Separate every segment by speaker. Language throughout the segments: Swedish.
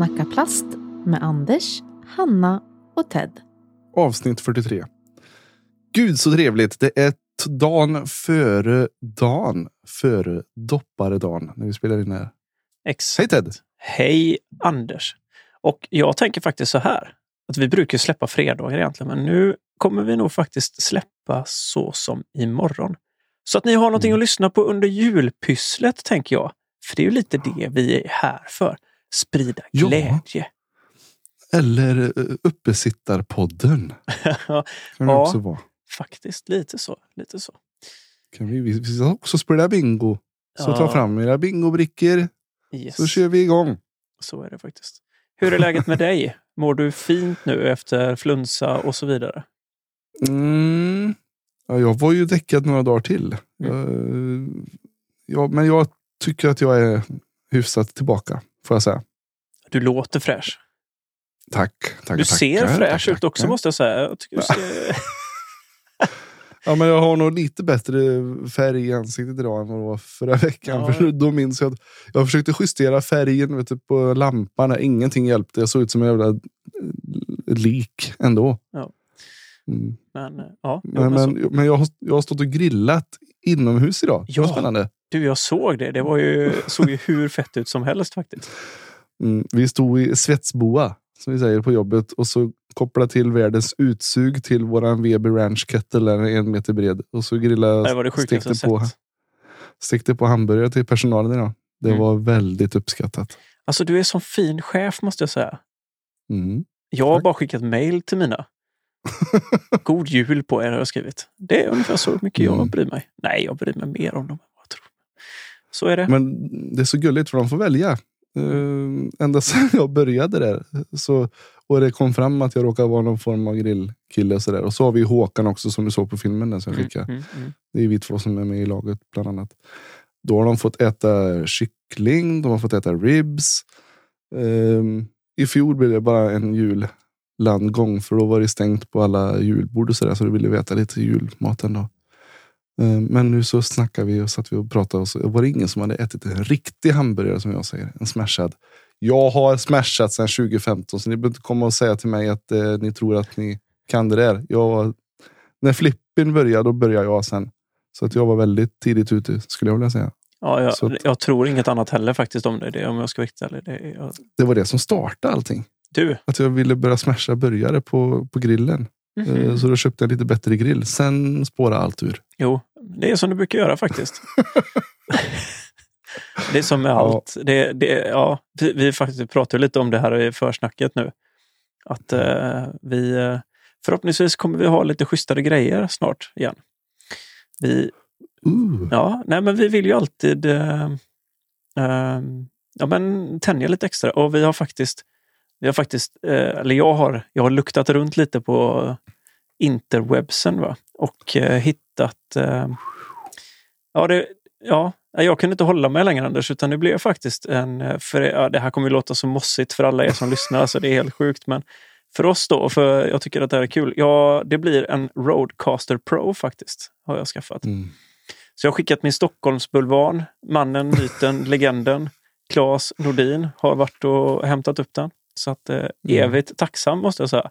Speaker 1: Snacka plast med Anders, Hanna och Ted.
Speaker 2: Avsnitt 43. Gud så trevligt. Det är dagen före dagen före dopparedagen när vi spelar in här.
Speaker 3: Exakt.
Speaker 2: Hej Ted!
Speaker 3: Hej Anders. Och jag tänker faktiskt så här. Att vi brukar släppa fredagar egentligen, men nu kommer vi nog faktiskt släppa så som imorgon. Så att ni har någonting
Speaker 2: Mm.
Speaker 3: att lyssna på under julpysslet, tänker jag. För det är ju lite det vi är här för. Sprida
Speaker 2: Ja.
Speaker 3: glädje.
Speaker 2: Eller Uppesittarpodden.
Speaker 3: Ja,
Speaker 2: Kan det
Speaker 3: Ja.
Speaker 2: också vara.
Speaker 3: faktiskt, lite så. Lite så.
Speaker 2: Kan vi, vi vi ska också spela bingo. Så
Speaker 3: Ja.
Speaker 2: ta fram era bingobrickor
Speaker 3: Yes.
Speaker 2: så kör vi igång.
Speaker 3: Så är det faktiskt. Hur är läget med dig? Mår du fint nu efter flunsa och så vidare?
Speaker 2: Mm. Ja, jag var ju däckad några dagar till.
Speaker 3: Mm.
Speaker 2: Jag, ja, men jag tycker att jag är hyfsat tillbaka. Får jag säga.
Speaker 3: Du låter fräsch.
Speaker 2: Tack. tackar,
Speaker 3: Du ser
Speaker 2: tackar,
Speaker 3: fräsch ut också måste jag säga. Jag tycker ser...
Speaker 2: Ja, men jag har nog lite bättre färg i ansiktet idag än vad det var förra veckan.
Speaker 3: Ja.
Speaker 2: För då minns jag att jag försökte justera färgen vet du, på lampan. Ingenting hjälpte. Jag såg ut som en jävla eh, lik ändå.
Speaker 3: Ja.
Speaker 2: Mm.
Speaker 3: Men, eh, ja,
Speaker 2: Men,
Speaker 3: men
Speaker 2: men, jag, har, jag har stått och grillat inomhus idag. Det var
Speaker 3: Ja.
Speaker 2: spännande.
Speaker 3: Du, jag såg det. Det var ju, såg ju hur fett ut som helst faktiskt.
Speaker 2: Mm. Vi stod i svetsboa, som vi säger på jobbet, och så kopplade till världens utsug till våran Weber Ranch Kettle, en meter bred. Och så grillade,
Speaker 3: jag
Speaker 2: stekte, på, stekte på hamburgare till personalen idag. Det
Speaker 3: Mm.
Speaker 2: var väldigt uppskattat.
Speaker 3: Alltså du är som fin chef måste jag säga.
Speaker 2: Mm.
Speaker 3: Jag har
Speaker 2: Tack.
Speaker 3: bara skickat mail till mina. God jul på er har jag skrivit. Det är ungefär så mycket jag
Speaker 2: Mm.
Speaker 3: bryr mig. Nej, jag bryr mig mer om dem än vad jag tror. Så är det.
Speaker 2: Men det är så gulligt för de får välja. Uh, ända sedan jag började där. Så, och det kom fram att jag råkar vara någon form av grillkille. Och, så där. och så har vi Håkan också som du såg på filmen. Där, som
Speaker 3: Mm, mm, mm.
Speaker 2: Det är vi två som är med i laget bland annat. Då har de fått äta kyckling, de har fått äta ribs. Ehm, I fjol blev det bara en jullandgång för då var det stängt på alla julbord och sådär så då ville vi äta lite julmat ändå. Ehm, men nu så snackar vi och satt vi och pratade och så var det ingen som hade ätit en riktig hamburgare som jag säger, en smashad. Jag har smashat sedan 2015 så ni behöver inte komma och säga till mig att eh, ni tror att ni kan det där. Jag, när flippen började, då började jag sen. Så att jag var väldigt tidigt ute skulle jag vilja säga.
Speaker 3: Ja, jag,
Speaker 2: att-
Speaker 3: jag tror inget annat heller faktiskt om det, om jag ska vara ärlig. Det jag,
Speaker 2: Det var det som startade allting.
Speaker 3: du,
Speaker 2: Att jag ville börja smasha burgare på, på grillen. Eh, Så då köpte jag en lite bättre grill. Sen spårade allt ur.
Speaker 3: Jo, det är som du brukar göra faktiskt. det är som med allt. Det, det, ja, vi, vi faktiskt pratar lite om det här i försnacket nu. Att eh, vi eh, förhoppningsvis kommer vi ha lite schysstare grejer snart igen. Vi,
Speaker 2: Uh.
Speaker 3: ja, nej, men vi vill ju alltid eh, eh, ja, men tänja lite extra och vi har faktiskt, vi har faktiskt eh, eller jag har, jag har luktat runt lite på interwebsen va? och eh, hittat eh, ja, det, ja, jag kunde inte hålla mig längre Anders utan det blev faktiskt en, för, ja, det här kommer ju låta så mossigt för alla er som lyssnar, så det är helt sjukt men för oss då, för jag tycker att det här är kul, ja det blir en Roadcaster Pro faktiskt, har jag skaffat.
Speaker 2: Mm.
Speaker 3: Så jag har skickat min Stockholmsbulvan, mannen, myten, legenden, Claes Nordin har varit och hämtat upp den. Så att eh, evigt tacksam måste jag säga.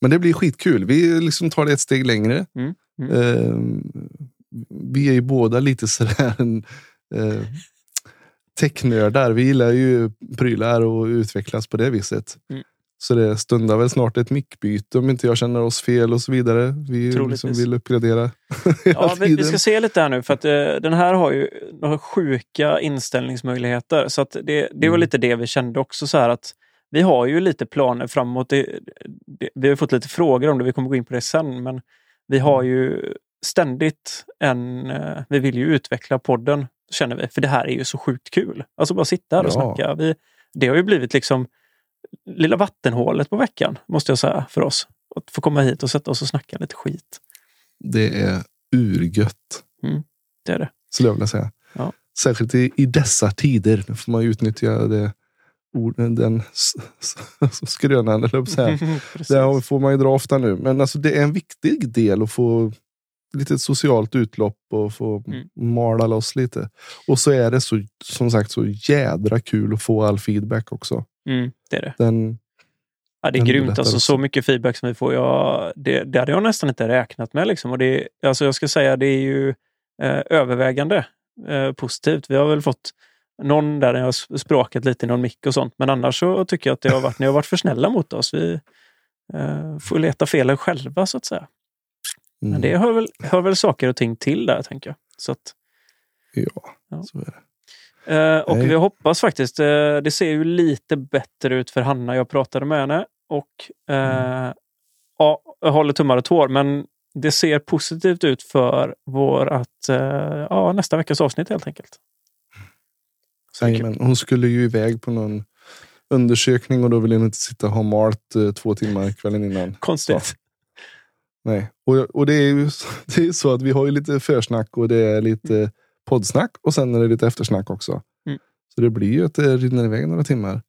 Speaker 2: Men det blir skitkul. Vi liksom tar det ett steg längre.
Speaker 3: Mm, mm.
Speaker 2: Eh, vi är ju båda lite sådär eh, technördar. Vi gillar ju prylar och utvecklas på det viset.
Speaker 3: Mm.
Speaker 2: Så det stundar väl snart ett mickbyte om inte jag känner oss fel och så vidare. Vi liksom vill uppgradera
Speaker 3: Ja, vi, vi ska se lite här nu för att eh, den här har ju några sjuka inställningsmöjligheter. Så att det, det var
Speaker 2: Mm.
Speaker 3: lite det vi kände också så här att vi har ju lite planer framåt. Det, det, vi har fått lite frågor om det, vi kommer gå in på det sen. Men vi har ju ständigt en... Eh, vi vill ju utveckla podden, känner vi. För det här är ju så sjukt kul. Alltså bara sitta här och
Speaker 2: Ja.
Speaker 3: snacka. Vi, det har ju blivit liksom lilla vattenhålet på veckan, måste jag säga, för oss. Att få komma hit och sätta oss och snacka lite skit.
Speaker 2: Det är urgött.
Speaker 3: Det är det.
Speaker 2: skulle jag vilja säga.
Speaker 3: Ja.
Speaker 2: Särskilt i, i dessa tider. Då får man utnyttja det, orden, den skrönan, eller. Det får man ju dra ofta nu. Men alltså, det är en viktig del att få lite socialt utlopp och få
Speaker 3: Mm.
Speaker 2: mala loss lite. Och så är det så, som sagt så jädra kul att få all feedback också.
Speaker 3: Mm, det är det.
Speaker 2: Den,
Speaker 3: Ja, det är grymt. Alltså,
Speaker 2: också.
Speaker 3: så mycket feedback som vi får. Jag, det, det hade jag nästan inte räknat med. Liksom. Och det, alltså jag ska säga, det är ju eh, övervägande eh, positivt. Vi har väl fått någon där jag har språkat lite i någon mick och sånt. Men annars så tycker jag att det har varit, ni har varit för snälla mot oss. Vi eh, får leta felen själva så att säga.
Speaker 2: mm,
Speaker 3: Men det hör väl, hör väl saker och ting till där, tänker jag. Så att,
Speaker 2: ja,
Speaker 3: Ja.
Speaker 2: så är det.
Speaker 3: Eh, och
Speaker 2: Nej.
Speaker 3: vi hoppas faktiskt, eh, det ser ju lite bättre ut för Hanna. Jag pratade med henne och eh, ja, jag håller tummar och tår. Men det ser positivt ut för vårat, ja, nästa veckas avsnitt helt enkelt. Så.
Speaker 2: Jajamän, hon skulle ju iväg på någon undersökning och då ville hon inte sitta och ha malt två timmar kvällen innan.
Speaker 3: Konstigt.
Speaker 2: Nej. Och, och det är ju det är så att vi har ju lite försnack och det är lite poddsnack och sen är det lite eftersnack också.
Speaker 3: Mm.
Speaker 2: Så det blir ju att det rinner iväg några timmar.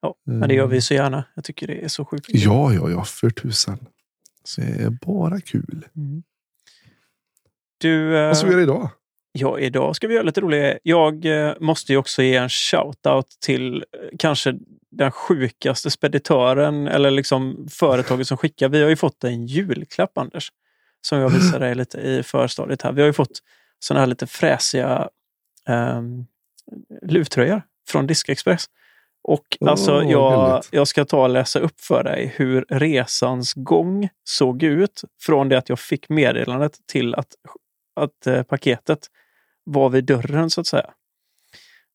Speaker 3: Ja, men det gör vi så gärna. Jag tycker det är så sjukt.
Speaker 2: Ja, ja, ja, för tusan. Så det är bara kul.
Speaker 3: Mm. Du, eh,
Speaker 2: Vad ska vi göra idag?
Speaker 3: Ja, idag ska vi göra lite roligt. Jag eh, måste ju också ge en shout-out till eh, kanske den sjukaste speditören eller liksom företaget som skickar. Vi har ju fått en julklapp, Anders, som jag visade dig lite i förstadiet här. Vi har ju fått såna här lite fräsiga um, luvtröjor från Diskexpress. Och
Speaker 2: Åh,
Speaker 3: alltså, jag, jag ska ta och läsa upp för dig hur resans gång såg ut från det att jag fick meddelandet till att, att eh, paketet var vid dörren så att säga.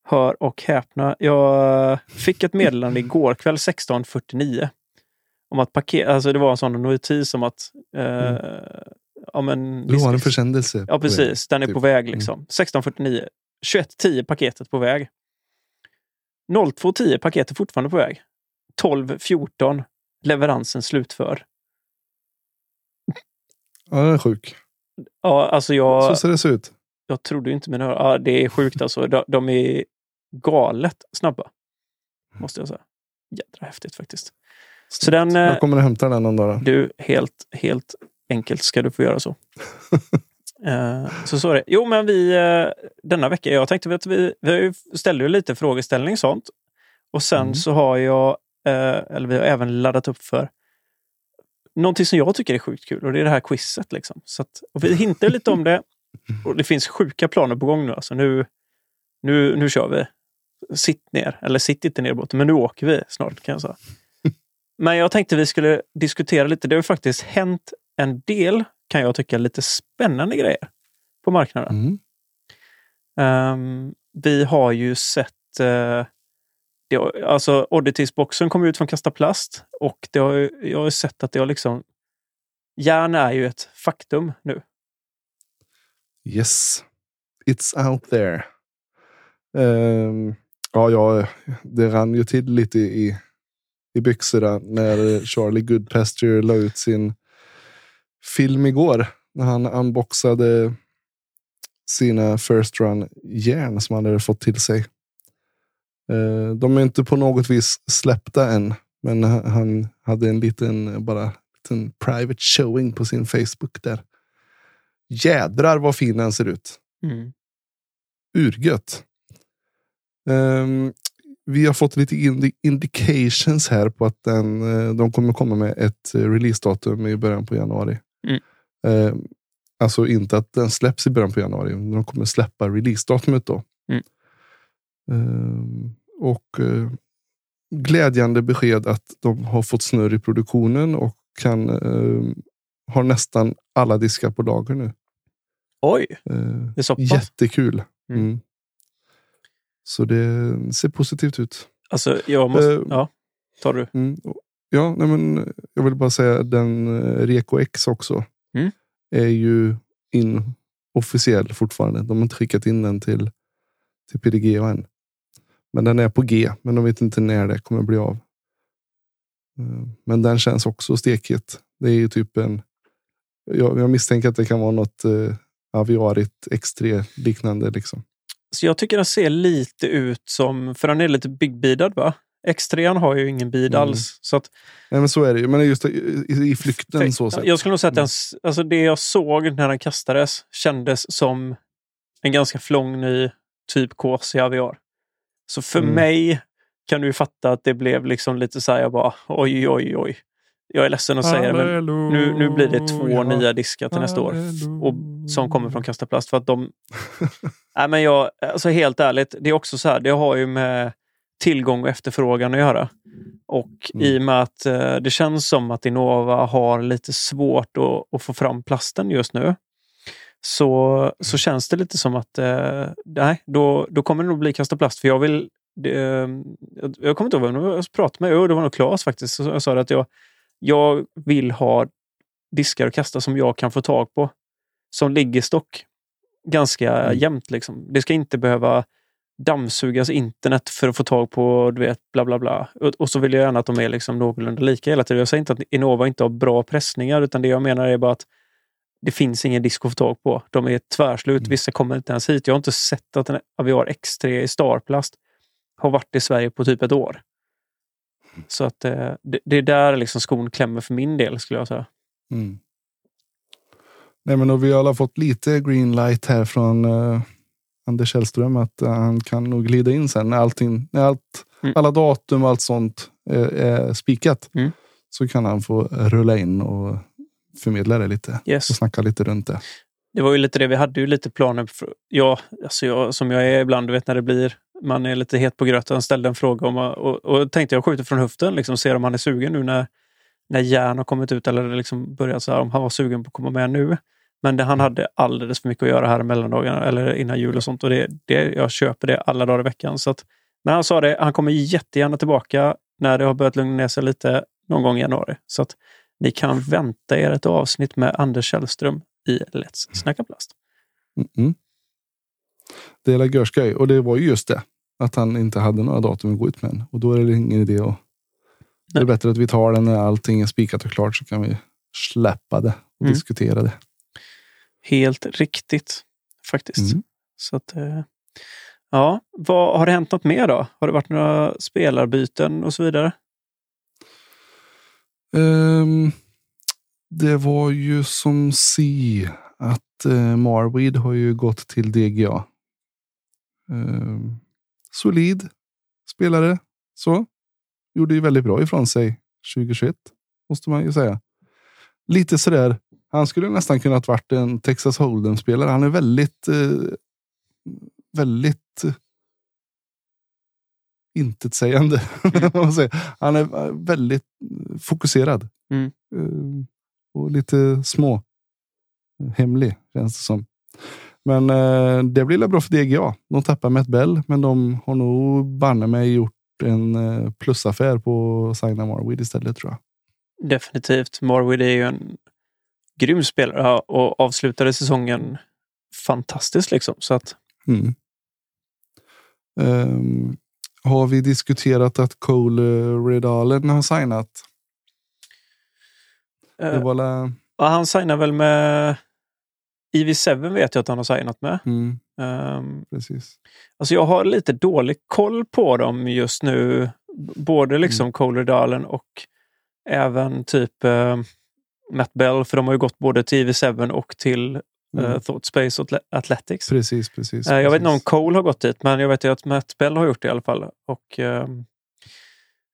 Speaker 3: Hör och häpna. Jag fick ett meddelande igår kväll 16.49 om att paket, alltså det var en sån notis om att eh, ja, men,
Speaker 2: Mm. Du har en försändelse.
Speaker 3: Ja, precis. Den är
Speaker 2: typ.
Speaker 3: på väg. liksom. 16.49. 21.10 paketet på väg. 02.10 paketet fortfarande på väg. 12.14 leveransen slutförd.
Speaker 2: Ja, den är sjuk.
Speaker 3: Ja, alltså jag,
Speaker 2: Så ser det ut.
Speaker 3: jag trodde inte mina öron. Ja, det är sjukt alltså. De, de är galet snabba. Måste jag säga. Jädra häftigt faktiskt. Så den, eh,
Speaker 2: Jag kommer att hämta den någon dag.
Speaker 3: Du, helt, helt enkelt ska du få göra så. Eh, så så är det. Jo, men vi eh, denna vecka, jag tänkte att vi, vi ställde lite frågeställning sånt. Och sen
Speaker 2: Mm.
Speaker 3: så har jag, eh, eller vi har även laddat upp för någonting som jag tycker är sjukt kul och det är det här quizet. Liksom. Så att, och vi hintar lite om det och det finns sjuka planer på gång nu. Alltså nu, nu, nu kör vi. Sitt ner, eller sitt inte ner båten, men nu åker vi snart kan jag säga. Men jag tänkte vi skulle diskutera lite. Det har ju faktiskt hänt en del, kan jag tycka, lite spännande grejer på marknaden.
Speaker 2: Mm.
Speaker 3: Ehm, vi har ju sett... Uh, det alltså Oddities-boxen kom ut från Kasta Plast och det har, jag har sett att det har liksom... Järn är ju ett faktum nu.
Speaker 2: Yes. It's out there. Ehm, ja, ja, det rann ju till lite i, i byxorna när Charlie Goodpasture la ut sin film igår. När han unboxade sina first run järn som han hade fått till sig. Eh, de är inte på något vis släppta än, men han- hade en liten, bara, liten private showing på sin Facebook där. Jädrar vad fin den ser ut.
Speaker 3: Mm.
Speaker 2: Urgött. Ehm, vi har fått lite indi- indications här på att den, eh, de kommer komma med ett eh, releasedatum i början på januari.
Speaker 3: Mm.
Speaker 2: Ehm, alltså inte att den släpps i början på januari, men de kommer släppa releasedatumet då.
Speaker 3: Mm.
Speaker 2: Ehm, och eh, glädjande besked att de har fått snurr i produktionen och kan eh, har nästan alla diskar på lager nu.
Speaker 3: Oj,
Speaker 2: Eh,
Speaker 3: det är så pass.
Speaker 2: Jättekul.
Speaker 3: Mm.
Speaker 2: Mm. Så det ser positivt ut.
Speaker 3: Alltså, jag måste...
Speaker 2: Eh,
Speaker 3: ja, tar du.
Speaker 2: Mm. Ja, nej men jag vill bara säga den eh, Reko X också.
Speaker 3: Mm.
Speaker 2: Är ju inofficiell fortfarande. De har inte skickat in den till, till PDG än. Men den är på G, men de vet inte när det kommer bli av. Eh, Men den känns också stekhet. Det är ju typ en. Jag, jag misstänker att det kan vara något eh, Aviarit X3 liknande liksom.
Speaker 3: Så jag tycker den ser lite ut som, för den är lite big-beadad va? X3 har ju ingen bid
Speaker 2: Mm.
Speaker 3: alls. Så att,
Speaker 2: Nej, men så är det ju. Men just i, i flykten så sett.
Speaker 3: jag skulle nog säga att den,
Speaker 2: Mm.
Speaker 3: s- alltså det jag såg när den kastades kändes som en ganska flång ny typ KC Aviar. Så för
Speaker 2: Mm.
Speaker 3: mig kan du ju fatta att det blev liksom lite så här, jag bara oj, oj, oj. Jag är ledsen att säga det, men nu, nu blir det två nya diskar till nästa år. Och, som kommer från Kastaplast. För att de... Nej, men jag, alltså helt ärligt, det är också så här, det har ju med tillgång och efterfrågan att göra. Och
Speaker 2: Mm.
Speaker 3: i och med att eh, det känns som att Innova har lite svårt att, att få fram plasten just nu. Så, så känns det lite som att eh, nej, då, då kommer det nog bli kasta plast. För jag vill... Det, eh, jag, kommer inte ihåg vem jag pratade med. Jo, det var nog Claes faktiskt. Så jag sa att jag, jag vill ha diskar och kasta som jag kan få tag på. Som ligger stock ganska
Speaker 2: Mm.
Speaker 3: jämnt. Liksom. Det ska inte behöva dammsugas internet för att få tag på du vet, bla bla bla. Och, och så vill jag gärna att de är liksom någorlunda lika hela tiden. Jag säger inte att Innova inte har bra pressningar, utan det jag menar är bara att det finns ingen disk att få tag på. De är tvärslut.
Speaker 2: Mm.
Speaker 3: Vissa kommer inte ens hit. Jag har inte sett att en Aviar X3 i Starplast har varit i Sverige på typ ett år. Så att eh, det, det är där liksom skon klämmer för min del, skulle jag säga.
Speaker 2: Mm. Nej, men då vi har alla fått lite green light här från eh, Anders Källström att eh, han kan nog glida in sen när allting, när allt,
Speaker 3: Mm.
Speaker 2: alla datum och allt sånt är, är spikat.
Speaker 3: Mm.
Speaker 2: Så kan han få rulla in och förmedla det lite
Speaker 3: Yes.
Speaker 2: och snacka lite runt det.
Speaker 3: Det var ju lite det, vi hade ju lite planer. Ja, alltså jag, som jag är ibland, du vet när det blir, man är lite het på gröten, ställde en fråga om, och, och tänkte jag skjuter från höften, liksom, ser om han är sugen nu när, när järn har kommit ut eller liksom börjat så här, om han var sugen på att komma med nu. Men det, han hade alldeles för mycket att göra här mellandagarna eller innan jul och sånt. Och det, det, jag köper det alla dagar i veckan. Så att, men han sa det, han kommer jättegärna tillbaka när det har börjat lugna ner sig lite någon gång i januari. Så att ni kan vänta er ett avsnitt med Anders Källström i Let's Snacka Plast.
Speaker 2: Mm-mm. Det är görskoj. Och det var ju just det. Att han inte hade några datum att gå ut med än. Och då är det ingen idé att... Det är bättre att vi tar den när allting är spikat och klart så kan vi släppa det och
Speaker 3: Mm.
Speaker 2: diskutera det.
Speaker 3: Helt riktigt, faktiskt.
Speaker 2: Mm.
Speaker 3: Så att, eh, ja, vad, har det hänt något mer då? Har det varit några spelarbyten och så vidare?
Speaker 2: Ehm, det var ju som si att uh, Marweed har ju gått till DGA. Ehm, solid spelare. Så. Gjorde ju väldigt bra ifrån sig 2021. Måste man ju säga. Lite sådär. Han skulle nästan kunnat varit en Texas Hold'em-spelare. Han är väldigt, eh, väldigt eh, intetsägande. säger. Han är eh, väldigt fokuserad.
Speaker 3: Mm.
Speaker 2: Eh, och lite små. Hemlig känns det som. Men eh, det blir väl bra för DGA. De tappar Matt Bell, men de har nog banne mig gjort en eh, plusaffär på att signa Marweed istället tror jag.
Speaker 3: Definitivt. Marwood är ju en grym spelare och avslutade säsongen fantastiskt. Liksom. Så att,
Speaker 2: Mm. Ehm, har vi diskuterat att Cole Redalen har signat?
Speaker 3: Eh,
Speaker 2: var
Speaker 3: ja, han signar väl med EV7 vet jag att han har signat med.
Speaker 2: mm,
Speaker 3: Um,
Speaker 2: precis.
Speaker 3: Alltså jag har lite dålig koll på dem just nu. Både liksom
Speaker 2: Mm.
Speaker 3: Cole Redalen och även typ eh, Matt Bell. För de har ju gått både till EV7 och till eh,
Speaker 2: Mm.
Speaker 3: Thought Space Athletics.
Speaker 2: Precis, precis.
Speaker 3: Eh, jag vet inte om
Speaker 2: precis.
Speaker 3: Cole har gått dit, men jag vet ju att Matt Bell har gjort det i alla fall. Och, eh,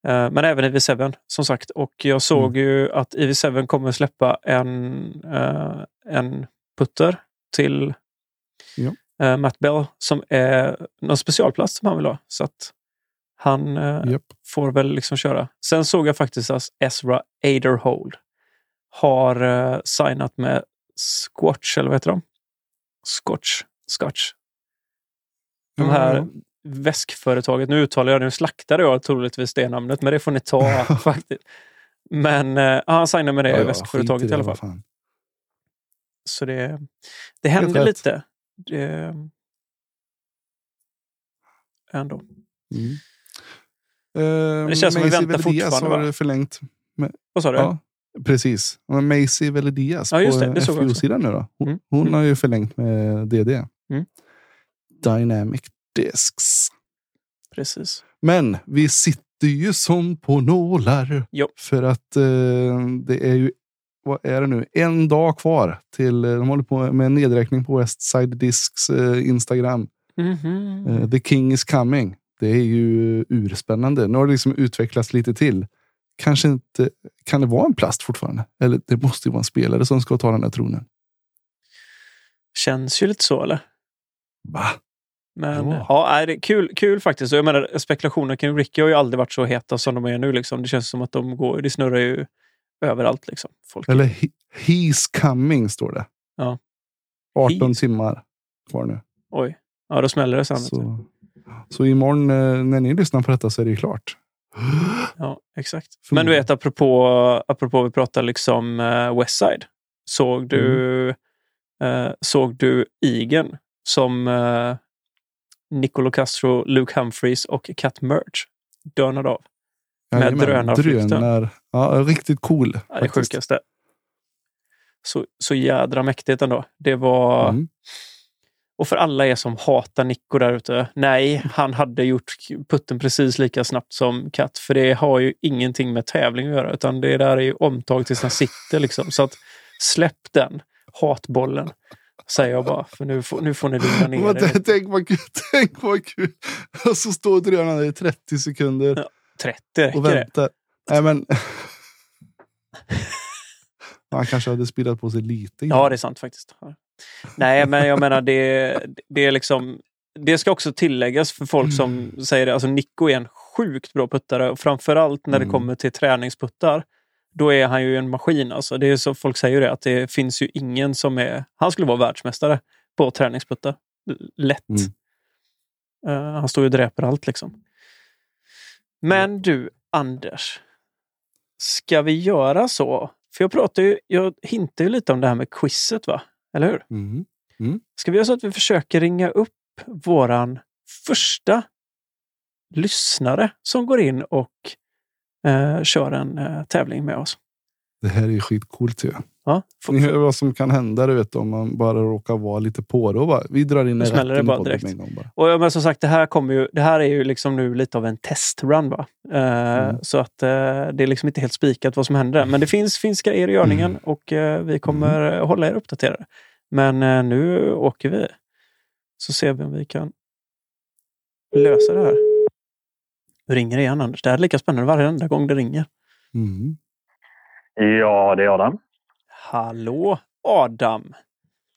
Speaker 3: men även EV7 som sagt. Och jag såg
Speaker 2: Mm.
Speaker 3: ju att EV7 kommer släppa en, en putter till
Speaker 2: Ja.
Speaker 3: eh, Matt Bell som är någon specialplast som han vill ha. Så att han eh,
Speaker 2: Japp.
Speaker 3: får väl liksom köra. Sen såg jag faktiskt att Ezra Aderhold har eh, signat med Squatch, eller vad heter de? Scotch. Scotch. De här
Speaker 2: Ja,
Speaker 3: väskföretaget. Nu uttalar jag det, nu slaktade jag troligtvis det namnet, men det får ni ta faktiskt. Men eh, han signade med det
Speaker 2: ja, ja,
Speaker 3: väskföretaget i alla fall. Så det, det händer
Speaker 2: rätt.
Speaker 3: lite. Det, ändå.
Speaker 2: Mm. Eh,
Speaker 3: det känns som vi
Speaker 2: Macy
Speaker 3: väntar fortfarande,
Speaker 2: har
Speaker 3: va?
Speaker 2: förlängt.
Speaker 3: Vad sa du?
Speaker 2: Ja, precis. Macy Veldias
Speaker 3: Ja,
Speaker 2: på. FU-sidan nu då. Hon,
Speaker 3: Mm.
Speaker 2: hon
Speaker 3: Mm.
Speaker 2: har ju förlängt med DD.
Speaker 3: Mm.
Speaker 2: Dynamic Discs.
Speaker 3: Precis.
Speaker 2: Men vi sitter ju som på nålar.
Speaker 3: Jo.
Speaker 2: För att eh, det är ju, vad är det nu, en dag kvar till, eh, de håller på med en nedräkning på Westside Discs eh, Instagram.
Speaker 3: Mhm.
Speaker 2: Eh, The King is coming. Det är ju urspännande. Nu har det liksom utvecklats lite till. Kanske inte, kan det vara en plast fortfarande? Eller det måste ju vara en spelare som ska ta den här tronen.
Speaker 3: Känns ju lite så eller?
Speaker 2: Va?
Speaker 3: Men
Speaker 2: Ja.
Speaker 3: ja, det är kul, kul faktiskt. Jag menar, spekulationer kring Ricky har ju aldrig varit så heta som de är nu. Liksom. Det känns som att de går, det snurrar ju överallt. Liksom. Folk.
Speaker 2: Eller he, He's coming står det.
Speaker 3: Ja.
Speaker 2: 18
Speaker 3: He's-
Speaker 2: timmar kvar nu.
Speaker 3: Oj, ja, då smäller det sen.
Speaker 2: Så, så imorgon eh, när ni lyssnar på detta så är det ju klart.
Speaker 3: Ja, exakt. Men du vet, apropå, apropå vi pratar liksom uh, Westside. Såg du, eh, såg du Igen som uh, Nicolo Castro, Luke Humphreys och Cat Merge dönade av? med drönarflykten.
Speaker 2: Drönar. Ja, riktigt cool.
Speaker 3: Ja, det sjukaste. Så, så jädra mäktigt ändå. Det var...
Speaker 2: Mm.
Speaker 3: Och för alla er som hatar Nico där ute. Nej, han hade gjort putten precis lika snabbt som Kat. För det har ju ingenting med tävling att göra. Utan det där är ju omtag tills han sitter. Liksom. Så att släpp den hatbollen. Säger jag bara. För nu får, nu får ni lugna ner er.
Speaker 2: tänk, vad kul. Tänk vad kul. Och så står drönaren i 30 sekunder
Speaker 3: Ja, 30 räcker
Speaker 2: och
Speaker 3: det.
Speaker 2: väntar. Nej, men... Han kanske hade speedat på sig lite. innan.
Speaker 3: Ja, det är sant faktiskt. Nej, men jag menar det, det är liksom... Det ska också tilläggas för folk som säger det. Alltså Nico är en sjukt bra puttare och framförallt när det
Speaker 2: Mm.
Speaker 3: kommer till träningsputtar. Då är han ju en maskin. Alltså. Det är så folk säger det, att det finns ju ingen som är... Han skulle vara världsmästare på träningsputtar. Lätt.
Speaker 2: Mm.
Speaker 3: Eh, han står ju och dräper allt liksom. Men du, Anders. Ska vi göra så? För jag pratar ju, jag hintar ju lite om det här med quizet, va? Eller hur?
Speaker 2: Mm.
Speaker 3: Ska vi göra så att vi försöker ringa upp våran första lyssnare som går in och eh, kör en eh, tävling med oss?
Speaker 2: Det här är ju skitcoolt ju.
Speaker 3: Ja, f-
Speaker 2: Ni hör vad som kan hända du vet, om man bara råkar vara lite på det. Bara, vi drar in en rätt
Speaker 3: det bara direkt.
Speaker 2: en gång bara.
Speaker 3: Och ja, men som sagt, det här, kommer ju, det här är ju liksom nu lite av en testrun. Va? Eh,
Speaker 2: Mm.
Speaker 3: Så att eh, det är liksom inte helt spikat vad som händer. Men det finns, finns grejer i görningen
Speaker 2: Mm.
Speaker 3: och eh, vi kommer eh, hålla er uppdaterade. Men eh, nu åker vi. Så ser vi om vi kan lösa det här. Du ringer igen Anders. Det här är lika spännande varenda gång det ringer.
Speaker 2: Mm.
Speaker 4: Ja, det är Adam.
Speaker 3: Hallå Adam!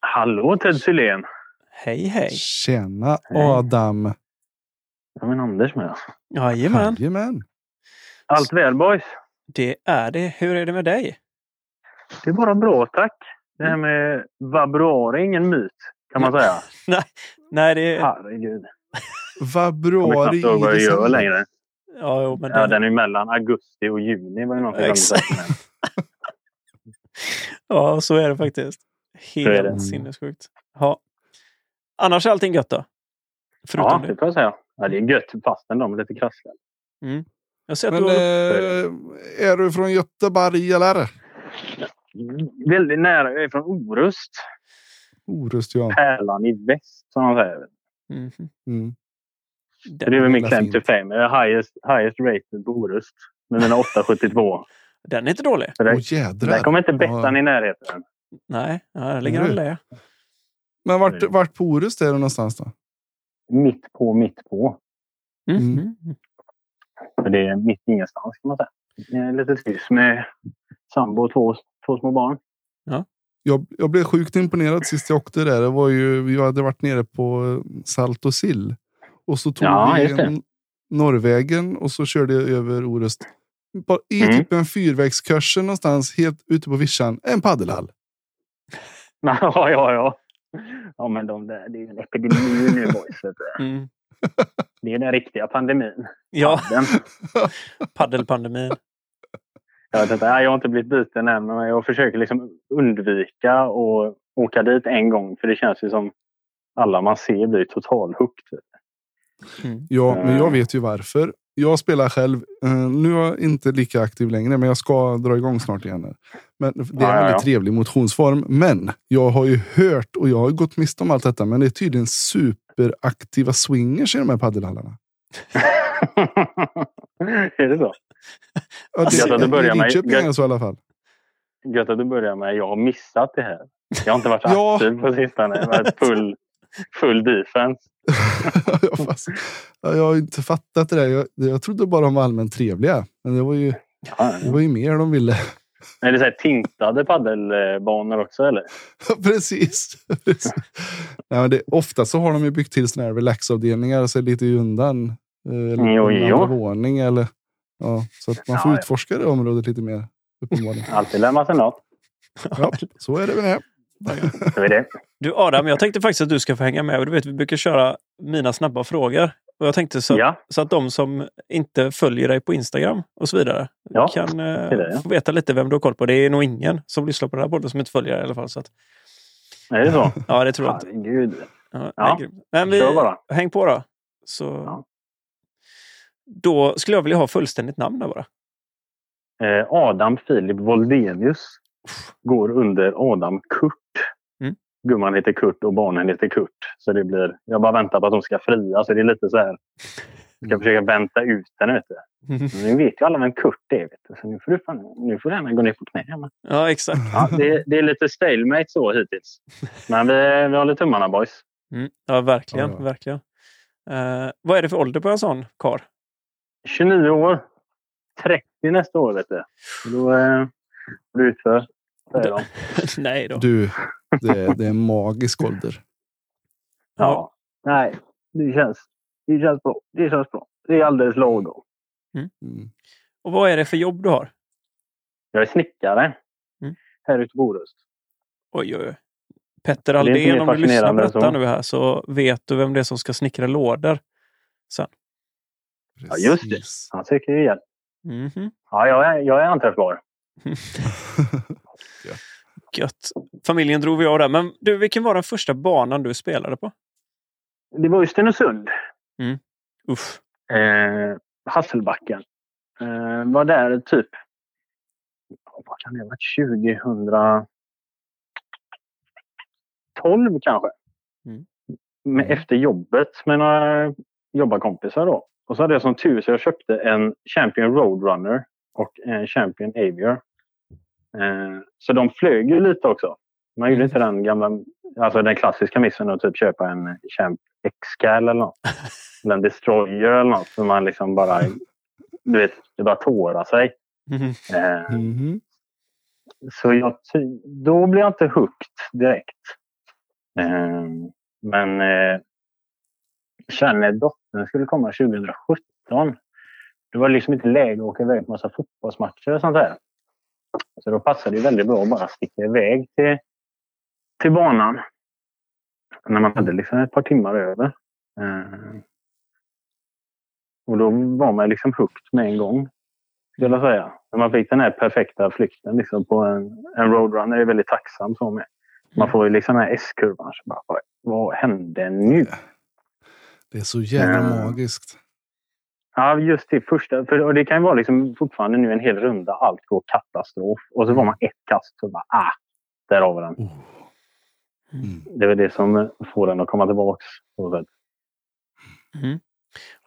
Speaker 4: Hallå Ted Sylén.
Speaker 3: Hej hej!
Speaker 2: Tjena
Speaker 4: Hej.
Speaker 2: Adam.
Speaker 4: Ja, men Anders med.
Speaker 3: Jajamän,
Speaker 2: Jajamän.
Speaker 4: Allt väl boys?
Speaker 3: det är det. Hur är det med dig?
Speaker 4: Det är bara bra tack. Det här med vabruari är ingen myt kan man säga.
Speaker 3: Nej, det är...
Speaker 4: Herregud. Knappt ihåg vad jag gör
Speaker 2: december.
Speaker 4: längre.
Speaker 3: Ja, jo, men
Speaker 4: Ja,
Speaker 3: det...
Speaker 4: den är mellan augusti och juni var det någon
Speaker 3: Exakt. Ja, så är det faktiskt.
Speaker 4: Så är
Speaker 3: Helt
Speaker 4: det.
Speaker 3: sinnessjukt. Ja. Annars är allting gött då? Förutom
Speaker 4: Ja,
Speaker 3: det.
Speaker 4: får jag säga. Ja, det är gött fastän de är lite krassliga.
Speaker 3: Jag ser att
Speaker 2: Men
Speaker 3: du har...
Speaker 2: eh, är du från Göteborg eller?
Speaker 4: Väldigt nära. Jag är från Orust.
Speaker 2: Orust ja.
Speaker 4: Pärlan i väst som de säger.
Speaker 3: Mhm.
Speaker 2: Mm.
Speaker 4: Så det är väl min claim to fame. Jag är highest, highest rated på Orust. Med mina 872.
Speaker 3: Den är inte dålig.
Speaker 4: Det,
Speaker 2: Åh jädrar.
Speaker 4: där kommer inte Bettan
Speaker 2: Ja.
Speaker 4: i närheten.
Speaker 3: Nej, där ligger
Speaker 2: Är
Speaker 3: han det.
Speaker 2: Men vart, vart på Orust är du någonstans då?
Speaker 4: Mitt på, mitt på.
Speaker 3: Mhm.
Speaker 2: Mm.
Speaker 4: För det är mitt ingenstans kan man säga. Det är lite trist med sambo och två, två små barn.
Speaker 2: Jag, jag blev sjukt imponerad sist jag åkte där. Det var ju, vi hade varit nere på eh, Salt och sill. Och så tog
Speaker 4: Ja,
Speaker 2: vi Norrvägen och så körde jag över Orust. Bara I
Speaker 4: Mm.
Speaker 2: typ en fyrvägskursen någonstans helt ute på vischan. En paddelhall.
Speaker 4: Ja, ja, ja. Ja, men de där, det är ju en epidemi nu boys.
Speaker 3: Mm.
Speaker 4: Det är den riktiga pandemin.
Speaker 3: Ja, paddelpandemin.
Speaker 4: Jag, vet inte, jag har inte blivit biten än, men jag försöker liksom undvika att åka dit en gång. För det känns ju som alla man ser blir total hooked.
Speaker 3: Mm.
Speaker 2: Ja, men
Speaker 4: Eh.
Speaker 2: jag vet ju varför. Jag spelar själv. eh, nu är jag inte lika aktiv längre, men jag ska dra igång snart igen. Men det är en
Speaker 4: Ja, ja,
Speaker 2: väldigt
Speaker 4: ja.
Speaker 2: trevlig motionsform. Men jag har ju hört och jag har gått miste om allt detta. Men det är tydligen superaktiva swingers i de här paddelhallarna.
Speaker 4: är det så?
Speaker 2: Ja, det,
Speaker 4: Gött att du börjar med-
Speaker 2: Lidköping är det så i alla fall.
Speaker 4: Gött att du börjar med jag har missat det här. Jag har inte varit
Speaker 2: Ja.
Speaker 4: aktiv på sistone. Jag har varit full, full defense.
Speaker 2: Ja, fast, ja, jag har inte fattat det där. Jag, jag trodde bara de var allmänt trevliga. Men det var ju,
Speaker 4: Ja.
Speaker 2: det var ju mer de ville.
Speaker 4: Är det så här tintade paddelbanor också eller?
Speaker 2: Precis. Precis. Nej, det, ofta så har de ju byggt till såna här relaxavdelningar så lite i undan. eh, Eller
Speaker 4: Jo, jo.
Speaker 2: våning. Eller, ja, så att man får
Speaker 4: Ja,
Speaker 2: utforska det området lite mer. Uppenbarligen.
Speaker 4: Alltid lär man sig något.
Speaker 2: Ja, så är det med det.
Speaker 4: Så är det.
Speaker 3: Du Adam, jag tänkte faktiskt att du ska få hänga med. Du vet, vi brukar köra mina snabba frågor. Och jag tänkte så,
Speaker 4: Ja,
Speaker 3: så att de som inte följer dig på Instagram och så vidare
Speaker 4: Ja,
Speaker 3: kan eh,
Speaker 4: det, ja.
Speaker 3: få veta lite vem du har koll på. Det är nog ingen som lyssnar på den här podden som inte följer dig i alla fall. Så att,
Speaker 4: är det så?
Speaker 3: ja, det tror jag inte.
Speaker 4: Herregud.
Speaker 3: Ja,
Speaker 4: Ja,
Speaker 3: nej, vi, häng på då. Så,
Speaker 4: Ja.
Speaker 3: Då skulle jag vilja ha fullständigt namn där bara.
Speaker 4: Eh, Adam Filip Voldenius går under Adam Kurt.
Speaker 3: Mm.
Speaker 4: Gumman heter Kurt och barnen heter Kurt. Så det blir, jag bara väntar på att de ska fria. Så det är lite så här. Jag ska försöka vänta ut den. Vet du. Men nu vet ju alla vem Kurt är. Vet du. Så nu får du, fan, nu får du gärna gå ner på knä. Men,
Speaker 3: ja, exakt.
Speaker 4: ja, det, det är lite stalemate så hittills. Men vi, vi håller tummarna boys.
Speaker 3: Mm. Ja, verkligen.
Speaker 2: Ja, ja.
Speaker 3: verkligen. Eh, vad är det för ålder på en sån karl?
Speaker 4: 29 år. 30 nästa år vet du. Då eh, får du utför. säger de.
Speaker 3: nej då.
Speaker 2: Du, det, det är en magisk ålder.
Speaker 4: Ja. Nej, det känns, det känns bra. Det känns bra. Det är alldeles lagom.
Speaker 2: Mm.
Speaker 3: Och vad är det för jobb du har?
Speaker 4: Jag är snickare
Speaker 3: Mm.
Speaker 4: här ute på Orust.
Speaker 3: Oj, oj, oj. Petter Aldén, om du lyssnar på detta
Speaker 4: så.
Speaker 3: nu här så vet du vem det är som ska snickra lådor sen.
Speaker 4: Ja, just det.
Speaker 2: Precis.
Speaker 4: Han söker ju hjälp.
Speaker 3: Mhm.
Speaker 4: Ja, jag är, jag är anträffbar.
Speaker 3: Gött. Familjen drog vi av där. Men du, vilken var den första banan du spelade på?
Speaker 4: Det var ju Stenungsund.
Speaker 3: Uff.
Speaker 4: Eh, Hasselbacken. Eh, var där typ... Vad kan det ha varit? 2012 kanske.
Speaker 3: Mm.
Speaker 4: Med, efter jobbet med några jobbarkompisar då. Och så hade jag som tur så jag köpte en Champion Roadrunner och en Champion Avior. Eh, så de flög ju lite också. Man gjorde
Speaker 3: Mm.
Speaker 4: inte den gamla, alltså den klassiska missen att typ köpa en Champ X-Cal eller något. Eller en Destroyer eller något. Så man liksom bara, du vet, det bara tårar sig.
Speaker 3: Mhm.
Speaker 4: Eh,
Speaker 2: Mhm.
Speaker 4: så jag, då blev jag inte hooked direkt. Eh, men eh, sen när dottern skulle komma 2017. Det var liksom inte läge att åka iväg på massa fotbollsmatcher och sånt där. Så då passade det väldigt bra att bara sticka iväg till, till banan. När man hade liksom ett par timmar över. Eh, och då var man liksom hooked med en gång. Skulle jag säga. När man fick den här perfekta flykten liksom på en, en roadrunner är väldigt tacksam så med. Man får ju liksom den här S-kurvan. Vad hände nu?
Speaker 2: Det är så jävla
Speaker 4: Ja.
Speaker 2: magiskt.
Speaker 4: Ja, just det första. För, och det kan ju vara liksom fortfarande nu en hel runda. Allt går katastrof. Och så var man ett kast så bara, ah, där har vi den.
Speaker 2: Oh. Mm.
Speaker 4: Det är väl det som får den att komma tillbaks. sätt.
Speaker 3: Mhm.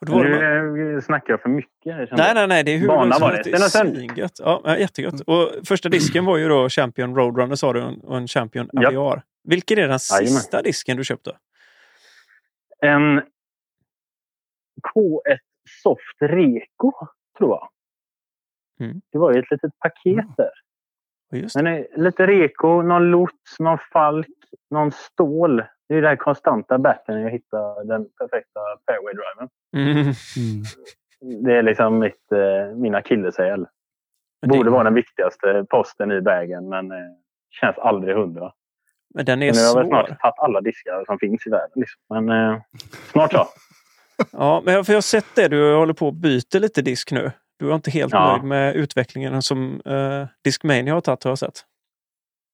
Speaker 3: Och då
Speaker 4: Nu eh, snackar jag för mycket. jag.
Speaker 3: Nej, nej, nej. Det är hur
Speaker 4: Bana var det.
Speaker 3: Det är. Ja, jättegött. Och första disken var ju då Champion Roadrunner sa du och en Champion
Speaker 4: Ja.
Speaker 3: Aviar. Vilken är den sista disken du köpte?
Speaker 4: En K1 Soft Reko, tror jag.
Speaker 3: Mm.
Speaker 4: Det var ju ett litet paket där.
Speaker 3: Det.
Speaker 4: Men eh, lite reko, någon lots, någon falk, någon stål. Det är här konstanta batten jag hittar den perfekta fairway driven.
Speaker 3: Mm.
Speaker 2: Mm.
Speaker 4: Det är liksom mitt, eh, min akilleshäl.
Speaker 3: Men det-
Speaker 4: Borde vara den viktigaste posten i vägen men eh, känns aldrig hundra.
Speaker 3: Men den är
Speaker 4: Men nu har jag väl snart tagit alla diskar som finns i världen. Liksom. Men eh, snart så.
Speaker 3: Ja, men jag, för jag har sett det. Du håller på att byta lite disk nu. Du är inte helt
Speaker 4: Ja.
Speaker 3: nöjd med utvecklingen som uh, Discmania har tagit har jag sett.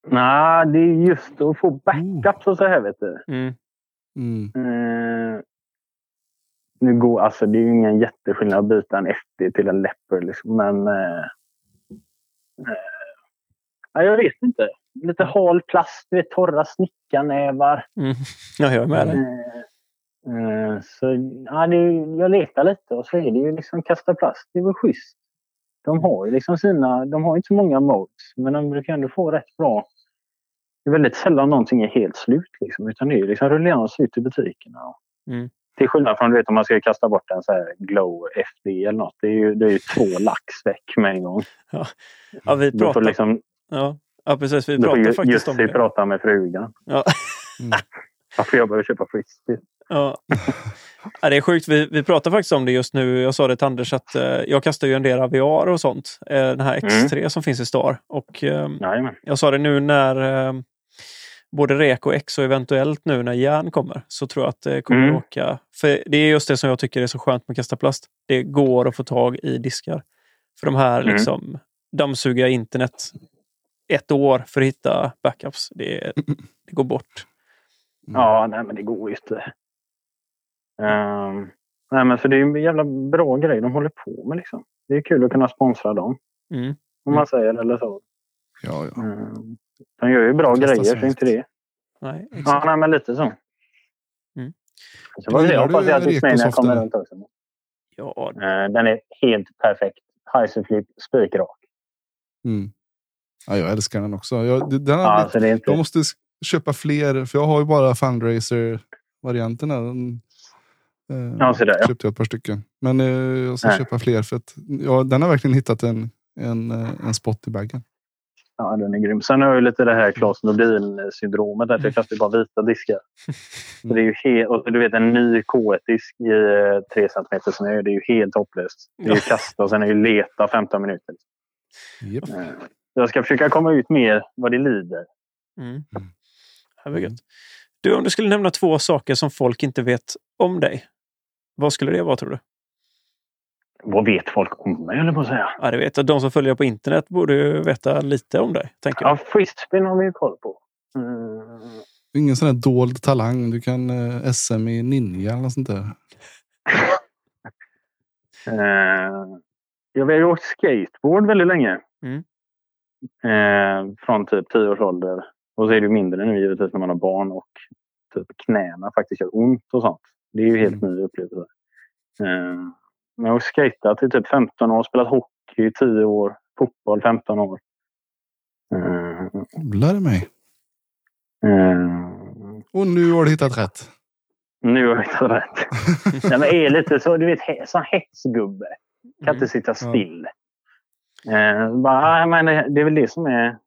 Speaker 4: Nej, det är just att få backups och så här vet du.
Speaker 3: Mm.
Speaker 2: Mm.
Speaker 4: Eh, nu går, alltså det är ju ingen jätteskillnad att byta en FD till en Leopard liksom, men... Eh, eh, ja, jag vet inte. Lite hal plast, du vet, torra snickarnävar.
Speaker 3: Mm. Ja, jag är med dig.
Speaker 4: Eh, Så ja, det, jag letar lite och så är det ju liksom kasta plast. Det är väl schysst. De har ju liksom sina, de har inte så många modes men de brukar ändå få rätt bra. Det är väldigt sällan någonting är helt slut liksom, utan det är ju liksom rullerar slut i butikerna.
Speaker 3: Mm.
Speaker 4: Till skillnad från du vet, om man ska kasta bort en så här Glow FD eller något. Det är ju, det är ju två lax väck med en gång.
Speaker 3: Ja, vi
Speaker 4: Du får
Speaker 3: pratar,
Speaker 4: liksom,
Speaker 3: ja. ja, precis. Vi pratar faktiskt
Speaker 4: just
Speaker 3: om
Speaker 4: vi
Speaker 3: det.
Speaker 4: prata med frugan.
Speaker 3: Ja.
Speaker 2: Mm.
Speaker 4: Varför jag behöver köpa frisbee.
Speaker 3: Ja. ja, det är sjukt. Vi, vi pratar faktiskt om det just nu. Jag sa det till Anders att eh, jag kastar ju en del VR och sånt. Eh, den här X3 som finns i Star. Och eh, jag sa det nu när eh, både REK och X och eventuellt nu när järn kommer så tror jag att det kommer
Speaker 4: Mm.
Speaker 3: åka. För det är just det som jag tycker är så skönt med kasta plast. Det går att få tag i diskar. För de här
Speaker 4: Mm.
Speaker 3: liksom dammsuga internet ett år för att hitta backups. Det, det går bort.
Speaker 4: Ja, nej men det går ju inte. Ehm, nej men så det är ju en jävla bra grej de håller på med liksom. Det är kul att kunna sponsra dem.
Speaker 3: Mm.
Speaker 4: Om man säger eller så.
Speaker 2: Ja, ja.
Speaker 4: Ehm, de gör ju bra grejer, så inte det.
Speaker 3: Nej,
Speaker 4: Ja,
Speaker 3: exakt.
Speaker 4: nej men lite så.
Speaker 3: Mm.
Speaker 4: Så får Jag hoppas att
Speaker 2: Recosoft,
Speaker 4: kommer runt också.
Speaker 3: Ja,
Speaker 4: Ehm, den är helt perfekt. Heisenflip, spikrak.
Speaker 2: Mm. ja, jag älskar den också. Jag, den
Speaker 4: Ja, inte...
Speaker 2: jag måste köpa fler, för jag har ju bara Fundraiser-varianten. Eh,
Speaker 4: Ja, så där, ja.
Speaker 2: köpte jag ett par stycken. Men eh, jag ska
Speaker 4: Nej.
Speaker 2: köpa fler för att ja, den har verkligen hittat en, en, eh, en spot i baggen.
Speaker 4: Ja, den är grym. Sen har jag ju lite det här Klas Nordin-syndromet. Att jag kastar bara vita diskar. Så det är ju helt, och du vet en ny K1-disk i eh, 3 cm snö. Det är ju helt hopplöst. Det är ju kasta och sen är ju leta 15 minuter.
Speaker 2: Japp.
Speaker 4: Eh, Jag ska försöka komma ut mer vad det lider.
Speaker 3: Mm. Det var gött. Du, om du skulle nämna två saker som folk inte vet om dig. Vad skulle det vara tror du?
Speaker 4: Vad vet folk om mig, eller på att säga?
Speaker 3: Ja, det vet jag. De som följer på internet borde ju veta lite om dig. Tänker jag.
Speaker 4: Ja, frisbeen har vi ju koll på. Mm.
Speaker 2: Ingen sån här dold talang. Du kan eh, SM i ninja eller sånt där.
Speaker 4: Eh, jag har ju åkt skateboard väldigt länge.
Speaker 3: Mm.
Speaker 4: Eh, från typ 10 års ålder. Och så är det ju mindre nu givetvis när man har barn och typ knäna faktiskt gör ont och sånt. Det är ju helt ny upplevelse. Men jag har skatat i typ 15 år, spelat hockey i 10 år, fotboll 15 år. Eh,
Speaker 2: Lär mig.
Speaker 4: eh,
Speaker 2: Och nu har du hittat rätt.
Speaker 4: nu har jag hittat rätt. Nej, men är lite så, du vet, sån hetsgubbe. Kan inte sitta still. Eh, bara, men det det är väl det som är...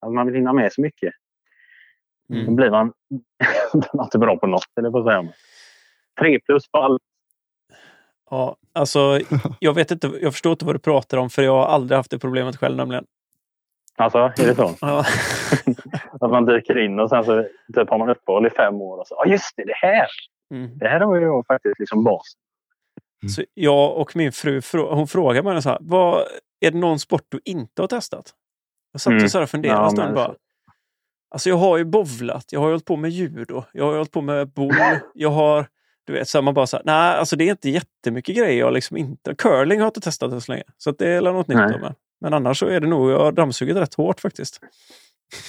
Speaker 4: Att man vill hinna med så mycket. Då
Speaker 3: Mm.
Speaker 4: blir man, blir man inte bra på något, eller på att säga. Tre plus på allt.
Speaker 3: Ja, alltså, jag, vet inte, jag förstår inte vad du pratar om för jag har aldrig haft det problemet själv nämligen.
Speaker 4: Alltså, är det så?
Speaker 3: Ja.
Speaker 4: Att man dyker in och sen så typ, har man uppehåll i fem år och så, ja just det, det här!
Speaker 3: Mm.
Speaker 4: Det här har ju faktiskt liksom bas.
Speaker 3: Så jag och min fru hon frågar mig så här, vad, är det någon sport du inte har testat? Jag satt
Speaker 4: Mm.
Speaker 3: och så här och funderade
Speaker 4: Ja,
Speaker 3: en stund bara.
Speaker 4: så-
Speaker 3: Alltså jag har ju bovlat, jag har ju hållit på med judo, jag har ju hållit på med boll, jag har, du vet, så man bara så här, nej alltså det är inte jättemycket grejer jag liksom inte, curling har jag inte testat än så länge. Så att det är något nytt mig. Men annars så är det nog, jag har dammsugit rätt hårt faktiskt.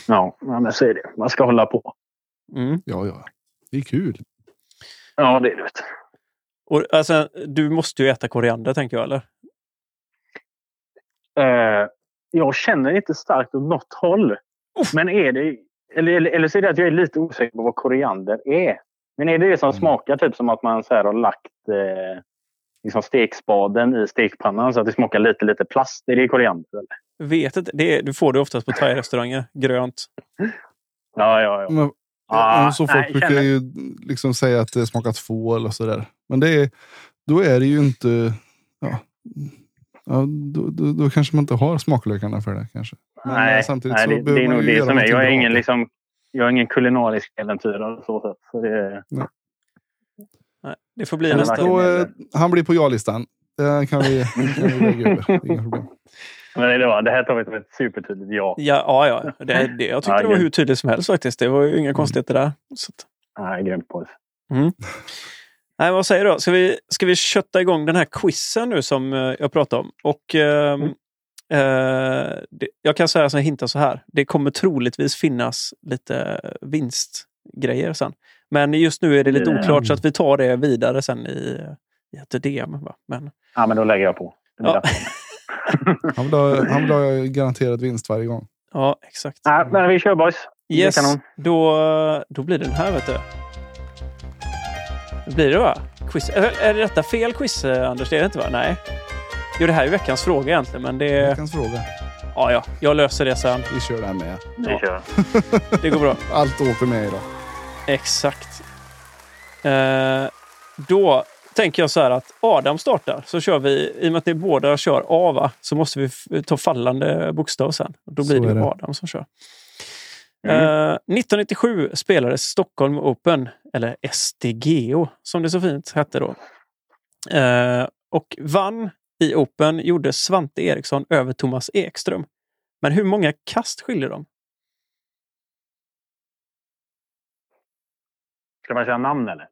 Speaker 4: Ja, men så är det. Man ska hålla på.
Speaker 3: Mm.
Speaker 2: Ja, ja. Det är kul.
Speaker 4: Ja, det är det.
Speaker 3: Och, alltså, du måste ju äta koriander tänker jag, eller?
Speaker 4: Eh, jag känner inte starkt åt något håll. Men är det... Eller, eller, eller så är det att jag är lite osäker på vad koriander är. Men är det det som
Speaker 2: Mm.
Speaker 4: smakar typ som att man så här har lagt eh, liksom stekspaden i stekpannan så att det smakar lite, lite plast? Är det koriander? Eller?
Speaker 3: Vet inte, det du får det oftast på thai-restauranger, grönt.
Speaker 4: Ja, ja, ja.
Speaker 2: Men,
Speaker 4: Ah,
Speaker 2: så folk
Speaker 4: nej,
Speaker 2: brukar
Speaker 4: känner-
Speaker 2: ju liksom säga att det smakar tvål och sådär. Men det är, då är det ju inte... Ja, ja, då, då, då kanske man inte har smaklökarna för det kanske. Men eh,
Speaker 4: nej,
Speaker 2: samtidigt
Speaker 4: nej
Speaker 2: så
Speaker 4: det, det är nog det som är. Jag är ingen, liksom, jag är ingen kulinarisk äventyrare så sätt. Så det,
Speaker 3: Nej, det får bli
Speaker 4: Eller
Speaker 3: nästa.
Speaker 2: Då, eh, han blir på ja-listan. Det kan vi, kan vi lägga över. Det är Inga problem.
Speaker 4: men det, var, det här tar vi som ett supertydligt ja.
Speaker 3: Ja, ja, ja. Det, det, jag tyckte
Speaker 4: Ja,
Speaker 3: det var
Speaker 4: grymt.
Speaker 3: hur tydligt som helst faktiskt. Det var ju
Speaker 2: Mm.
Speaker 3: inga konstigheter där. Så att,
Speaker 4: Nej, grymt på
Speaker 3: nej, vad säger du? Ska vi, ska vi kötta igång den här quizen nu som eh, jag pratade om? Och ehm,
Speaker 4: Mm.
Speaker 3: Eh, det, Jag kan säga så hinta så här. Det kommer troligtvis finnas lite vinstgrejer sen. Men just nu är det lite oklart så att vi tar det vidare sen i, i ett DM. Va? Men,
Speaker 4: Ja, men då lägger jag på.
Speaker 3: Ja.
Speaker 2: Han vill, ha, han vill ha garanterad vinst varje gång.
Speaker 3: ja, exakt.
Speaker 4: Nej, men vi kör boys.
Speaker 3: Yes,
Speaker 4: kanon.
Speaker 3: då, då blir det den här vet du. Det blir det va? Quiz. Är, är detta fel quiz eh, Anders? Det är det inte va? Nej. Jo, det här är veckans fråga egentligen, men det...
Speaker 2: Veckans fråga.
Speaker 3: Ja, ja, jag löser det sen.
Speaker 2: Vi kör den med.
Speaker 4: Vi kör.
Speaker 3: Det går bra.
Speaker 2: Allt åker med idag.
Speaker 3: Exakt. Eh, då tänker jag så här att Adam startar, så kör vi, i och med att ni båda kör A, va, så måste vi f- ta fallande bokstav sen. Då blir
Speaker 2: Så
Speaker 3: det
Speaker 2: är
Speaker 3: ju
Speaker 2: det.
Speaker 3: Adam som kör.
Speaker 4: Mm.
Speaker 3: Eh, 1997 spelades Stockholm Open, eller STGO som det så fint hette då. Eh, och vann i Open gjorde Svante Eriksson över Thomas Ekström. Men hur många kast skiljer de?
Speaker 4: Ska man säga namn eller?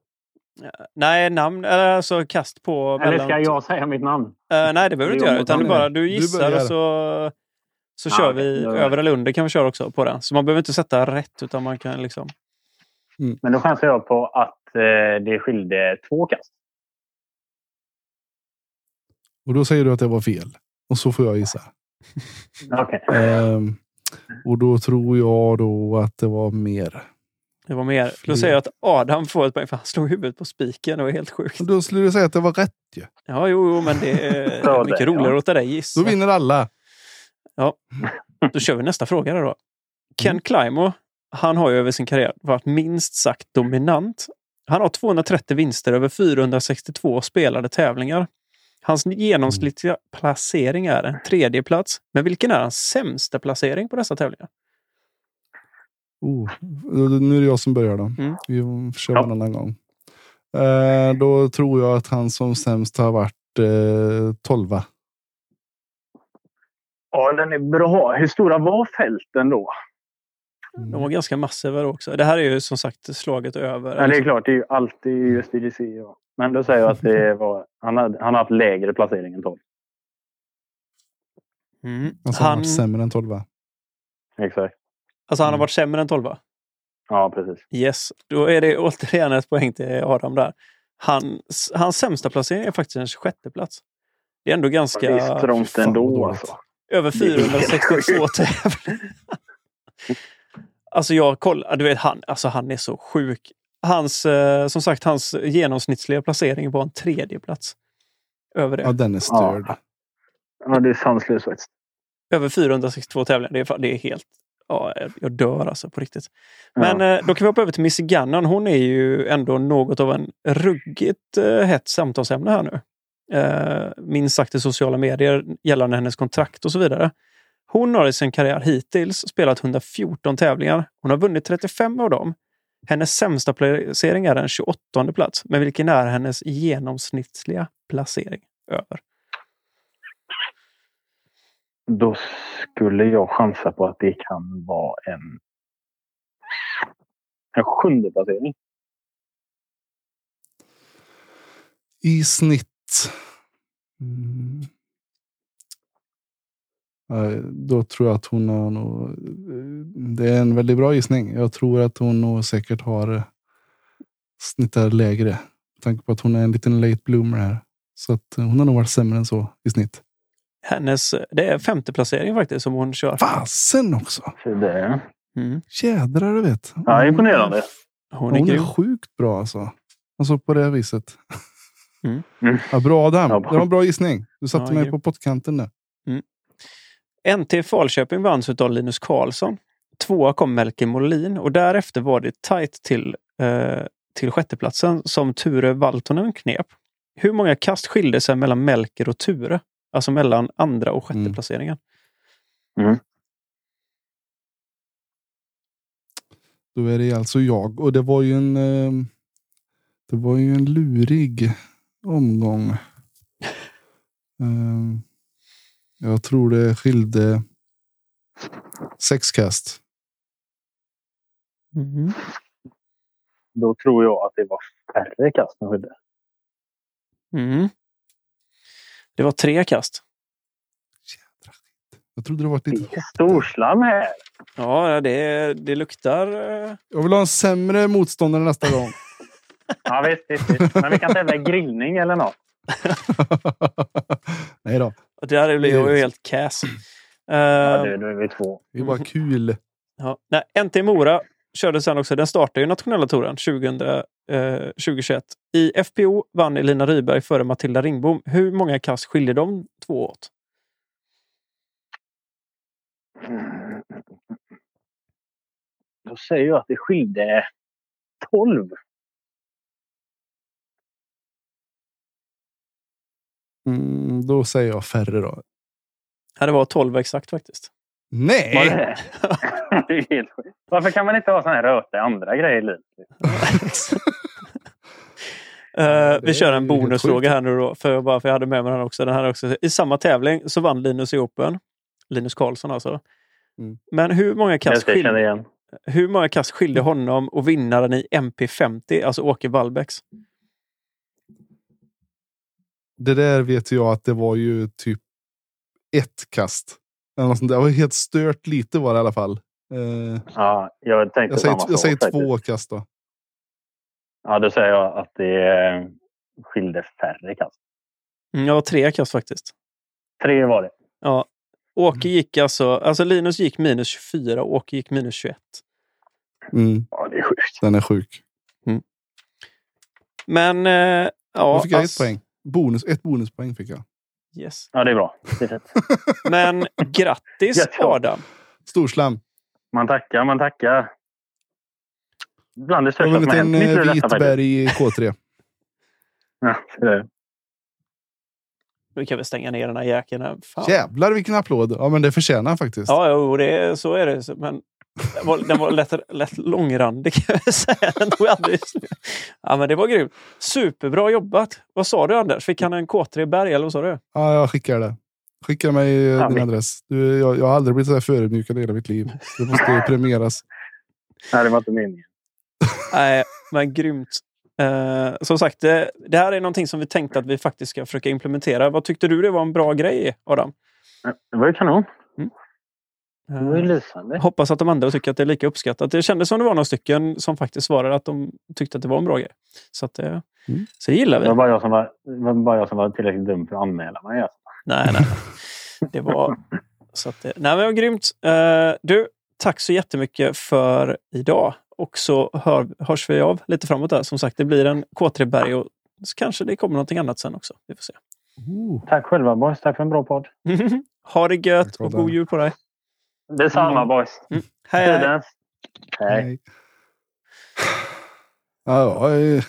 Speaker 3: Nej, namn, eller alltså kast på...
Speaker 4: Eller
Speaker 3: mellan-
Speaker 4: ska jag säga mitt namn?
Speaker 3: Eh, nej, det behöver du inte
Speaker 4: Det är
Speaker 3: göra. Utan du bara du
Speaker 2: Du
Speaker 3: gissar
Speaker 2: börjar.
Speaker 3: och så, så
Speaker 4: Ja,
Speaker 3: kör vi
Speaker 4: Då-
Speaker 3: över eller under kan vi köra också på den. Så man behöver inte sätta rätt utan man kan liksom...
Speaker 4: Men då chansar jag på att eh, det skilde två kast.
Speaker 2: Och då säger du att det var fel. Och så får jag gissa.
Speaker 4: Okej.
Speaker 2: Ehm, och då tror jag då att det var mer.
Speaker 3: Det var mer. Då säger jag att Adam får ett poäng för han slog huvudet på spiken. Det var helt sjukt.
Speaker 2: Då skulle du säga att det var rätt ju.
Speaker 3: Ja, jo, jo men det är
Speaker 4: Ja,
Speaker 3: mycket roligare
Speaker 4: ja.
Speaker 3: att låta dig gissa.
Speaker 2: Då vinner alla.
Speaker 3: Då kör vi nästa fråga då. Ken
Speaker 2: Mm.
Speaker 3: Climo, han har ju över sin karriär varit minst sagt dominant. Han har 230 vinster över 462 spelade tävlingar. Hans genomsnittliga placering är en tredje plats. Men vilken är hans sämsta placering på dessa tävlingar?
Speaker 2: Oh, nu är det jag som börjar då.
Speaker 3: Mm.
Speaker 2: Vi kör
Speaker 4: Ja.
Speaker 2: en annan gång. Eh, då tror jag att han som sämst har varit eh, 12.
Speaker 4: Ja, den är bra. Hur stora var fälten då?
Speaker 3: De var ganska massiva då också. Det här är ju som sagt slaget över.
Speaker 4: Ja, det är klart, det är ju alltid just IDC. Ja. Men då säger jag att det var, han, hade, han har haft lägre placering än 12.
Speaker 3: Mm.
Speaker 2: Alltså han har
Speaker 3: Han,
Speaker 2: varit sämre än 12.
Speaker 4: Exakt.
Speaker 3: alltså han har
Speaker 2: Mm.
Speaker 3: varit sämre än 12
Speaker 4: Ja, precis.
Speaker 3: Yes, då är det återigen ett poäng till Adam där. Hans, hans sämsta placering är faktiskt en 26 plats. Det är ändå ganska...
Speaker 4: Det är strångt ändå alltså.
Speaker 3: Över
Speaker 4: Det är helt
Speaker 3: 462 tävlingar. alltså jag kollar, du vet han, alltså han är så sjuk. Hans, eh, som sagt, hans genomsnittliga placering var en tredje plats. Över det.
Speaker 2: Ja, den är störd.
Speaker 4: Ja, det är sanslöst faktiskt.
Speaker 3: Över 462 tävlingar. Det är, det är helt... Ja, jag dör alltså på riktigt.
Speaker 4: Ja.
Speaker 3: Men eh, då kan vi hoppa över till Missy Gannon. Hon är ju ändå något av en ruggigt eh, hett samtalsämne här nu. Eh, minst sagt i sociala medier gällande hennes kontrakt och så vidare. Hon har i sin karriär hittills spelat 114 tävlingar. Hon har vunnit 35 av dem. Hennes sämsta placering är en 28 plats. Men vilken är hennes genomsnittliga placering över?
Speaker 4: Då skulle jag chansa på att det kan vara en, en sjunde placering.
Speaker 2: I snitt. Mm. Ja, Då tror jag att hon har nog... Det är en väldigt bra gissning. Jag tror att hon nog säkert har eh, snittar lägre. Med tanke på att hon är en liten late bloomer här. Så att eh, hon har nog varit sämre än så i snitt.
Speaker 3: Hennes, det är femte placering faktiskt som hon kör.
Speaker 2: Fasen också!
Speaker 4: Så det,
Speaker 3: Mm.
Speaker 2: Jädrar du vet.
Speaker 4: ja, imponerande.
Speaker 3: Hon är
Speaker 2: Hon är sjukt bra alltså. Alltså på det viset.
Speaker 3: Mm.
Speaker 4: Mm.
Speaker 2: Ja, bra Adam.
Speaker 4: Ja,
Speaker 2: Det var en bra gissning. Du satte
Speaker 3: Ja,
Speaker 2: mig
Speaker 3: grym.
Speaker 2: på pottkanten där.
Speaker 3: NT Falköping vanns av Linus Karlsson. Tvåa kom Melker Molin och därefter var det tajt till, eh, till sjätteplatsen som Ture Valtonen knep. Hur många kast skilde sig mellan Melker och Ture? Alltså mellan andra och sjätte
Speaker 2: Mm.
Speaker 3: placeringen.
Speaker 2: Då är det alltså jag. Och det var ju en, eh, det var ju en lurig omgång. Eh, jag tror det skilde sex kast.
Speaker 3: Mm.
Speaker 4: Då tror jag att det var färre kast än skilde.
Speaker 3: Mm. Det var tre kast.
Speaker 2: Jag trodde det var ett
Speaker 4: Det
Speaker 2: litet
Speaker 4: är
Speaker 2: hopp.
Speaker 4: storslam här.
Speaker 3: Ja, det, det luktar... eh,
Speaker 2: Jag vill ha en sämre motståndare nästa gång.
Speaker 4: Ja, visst, visst, visst. Men vi kan tävla grillning eller något.
Speaker 2: Nej då,
Speaker 3: Det här blir ju helt cass.
Speaker 4: Ja,
Speaker 3: Eh,
Speaker 4: du, då är vi två.
Speaker 2: det är bara kul.
Speaker 3: Ja. Nej, NT Mora körde sen också. Den startade ju nationella touren 2000, eh, 2021. I FPO vann Elina Ryberg före Matilda Ringbom. Hur många kast skiljer de två åt?
Speaker 4: Mm. Då säger jag att det skilde 12.
Speaker 2: Mm, då säger jag färre då.
Speaker 3: Ja, det var 12 exakt faktiskt.
Speaker 4: Var
Speaker 2: Nej!
Speaker 4: det? det är helt sjukt. Varför kan man inte ha såna här röta andra grejer i livet?
Speaker 2: Det
Speaker 3: vi kör en bonusfråga här nu då, för, bara för jag hade med mig den också. Den här också. I samma tävling så vann Linus i Open. Linus Karlsson alltså.
Speaker 2: Mm.
Speaker 3: Men hur många, kast
Speaker 4: jag
Speaker 3: skilde, hur många kast skilde honom och vinnaren i MP50, alltså Åke Wallbäcks?
Speaker 2: Det där vet jag att det var ju typ ett kast. Eller något sånt där. Det var helt stört lite var det i alla fall. Eh,
Speaker 4: Ja, jag tänkte
Speaker 2: jag säger,
Speaker 4: samma
Speaker 2: jag säger två kast då.
Speaker 4: Ja, då säger jag att det eh, skilde färre kast.
Speaker 3: Mm, Ja, tre kast faktiskt.
Speaker 4: Tre var det.
Speaker 3: Ja. Åke gick alltså, alltså Linus gick minus 24 och Åke gick minus 21.
Speaker 2: Mm,
Speaker 4: Ja, det är sjukt.
Speaker 2: den är sjuk.
Speaker 3: Men eh, ja,
Speaker 2: Då fick jag
Speaker 3: alltså-
Speaker 2: ett poäng. Bonus, ett bonuspoäng fick jag.
Speaker 3: Yes.
Speaker 4: Ja, det är bra. Det är fint.
Speaker 3: Men grattis. Adam!
Speaker 2: Storslam.
Speaker 4: Man tackar, man tackar. Bland det största som har
Speaker 2: en
Speaker 4: hänt liv
Speaker 2: eh,
Speaker 4: detta
Speaker 2: vit
Speaker 4: faktiskt.
Speaker 2: berg i K3.
Speaker 4: Ja, det är det.
Speaker 3: Vi kan väl stänga ner den här jäkeln. här. Fan.
Speaker 2: Jävlar vilken applåd. Ja men det förtjänar han faktiskt.
Speaker 3: Ja, jo, det, så är det. Men den var, den var lätt, lätt långrandig kan jag säga. Den tog. Ja, men det var grymt. Superbra jobbat. Vad sa du Anders? Fick han en K3 i berg eller vad sa du?
Speaker 2: Ja, jag skickar det. Skicka mig eh,
Speaker 4: Ja,
Speaker 2: din
Speaker 4: vi-
Speaker 2: adress. Du, jag, jag har aldrig blivit så här förödmjukad i hela mitt liv. Det måste premieras.
Speaker 4: Nej, det var inte meningen.
Speaker 3: Nej, men grymt. Eh, som sagt, det, det här är någonting som vi tänkte att vi faktiskt ska försöka implementera. Vad tyckte du det var en bra grej, Adam?
Speaker 4: Det var ju kanon.
Speaker 3: Eh,
Speaker 4: Det var ju lysande.
Speaker 3: Hoppas att de andra tycker att det är lika uppskattat. Det kändes som det var några stycken som faktiskt svarade att de tyckte att det var en bra grej. Så, att, eh,
Speaker 2: Mm.
Speaker 3: så det gillar
Speaker 4: Det
Speaker 3: vi.
Speaker 4: var bara jag som var, det var, bara jag som var tillräckligt dum för att anmäla mig. Alltså.
Speaker 3: Nej, nej. Det var... Så att, det- nej, men vad grymt. Eh, du, tack så jättemycket för idag. Och så hör, hörs vi av lite framåt där. Som sagt, det blir en K3-berg och så kanske det kommer någonting annat sen också. Vi får se.
Speaker 2: Oh.
Speaker 4: Tack själva boys. Tack för en bra podd.
Speaker 3: ha det gött och god jul på dig.
Speaker 4: Detsamma
Speaker 3: Mm.
Speaker 4: boys.
Speaker 3: Hej, hej.
Speaker 4: Tidens. Hej.
Speaker 2: Nej. Ja, jag är,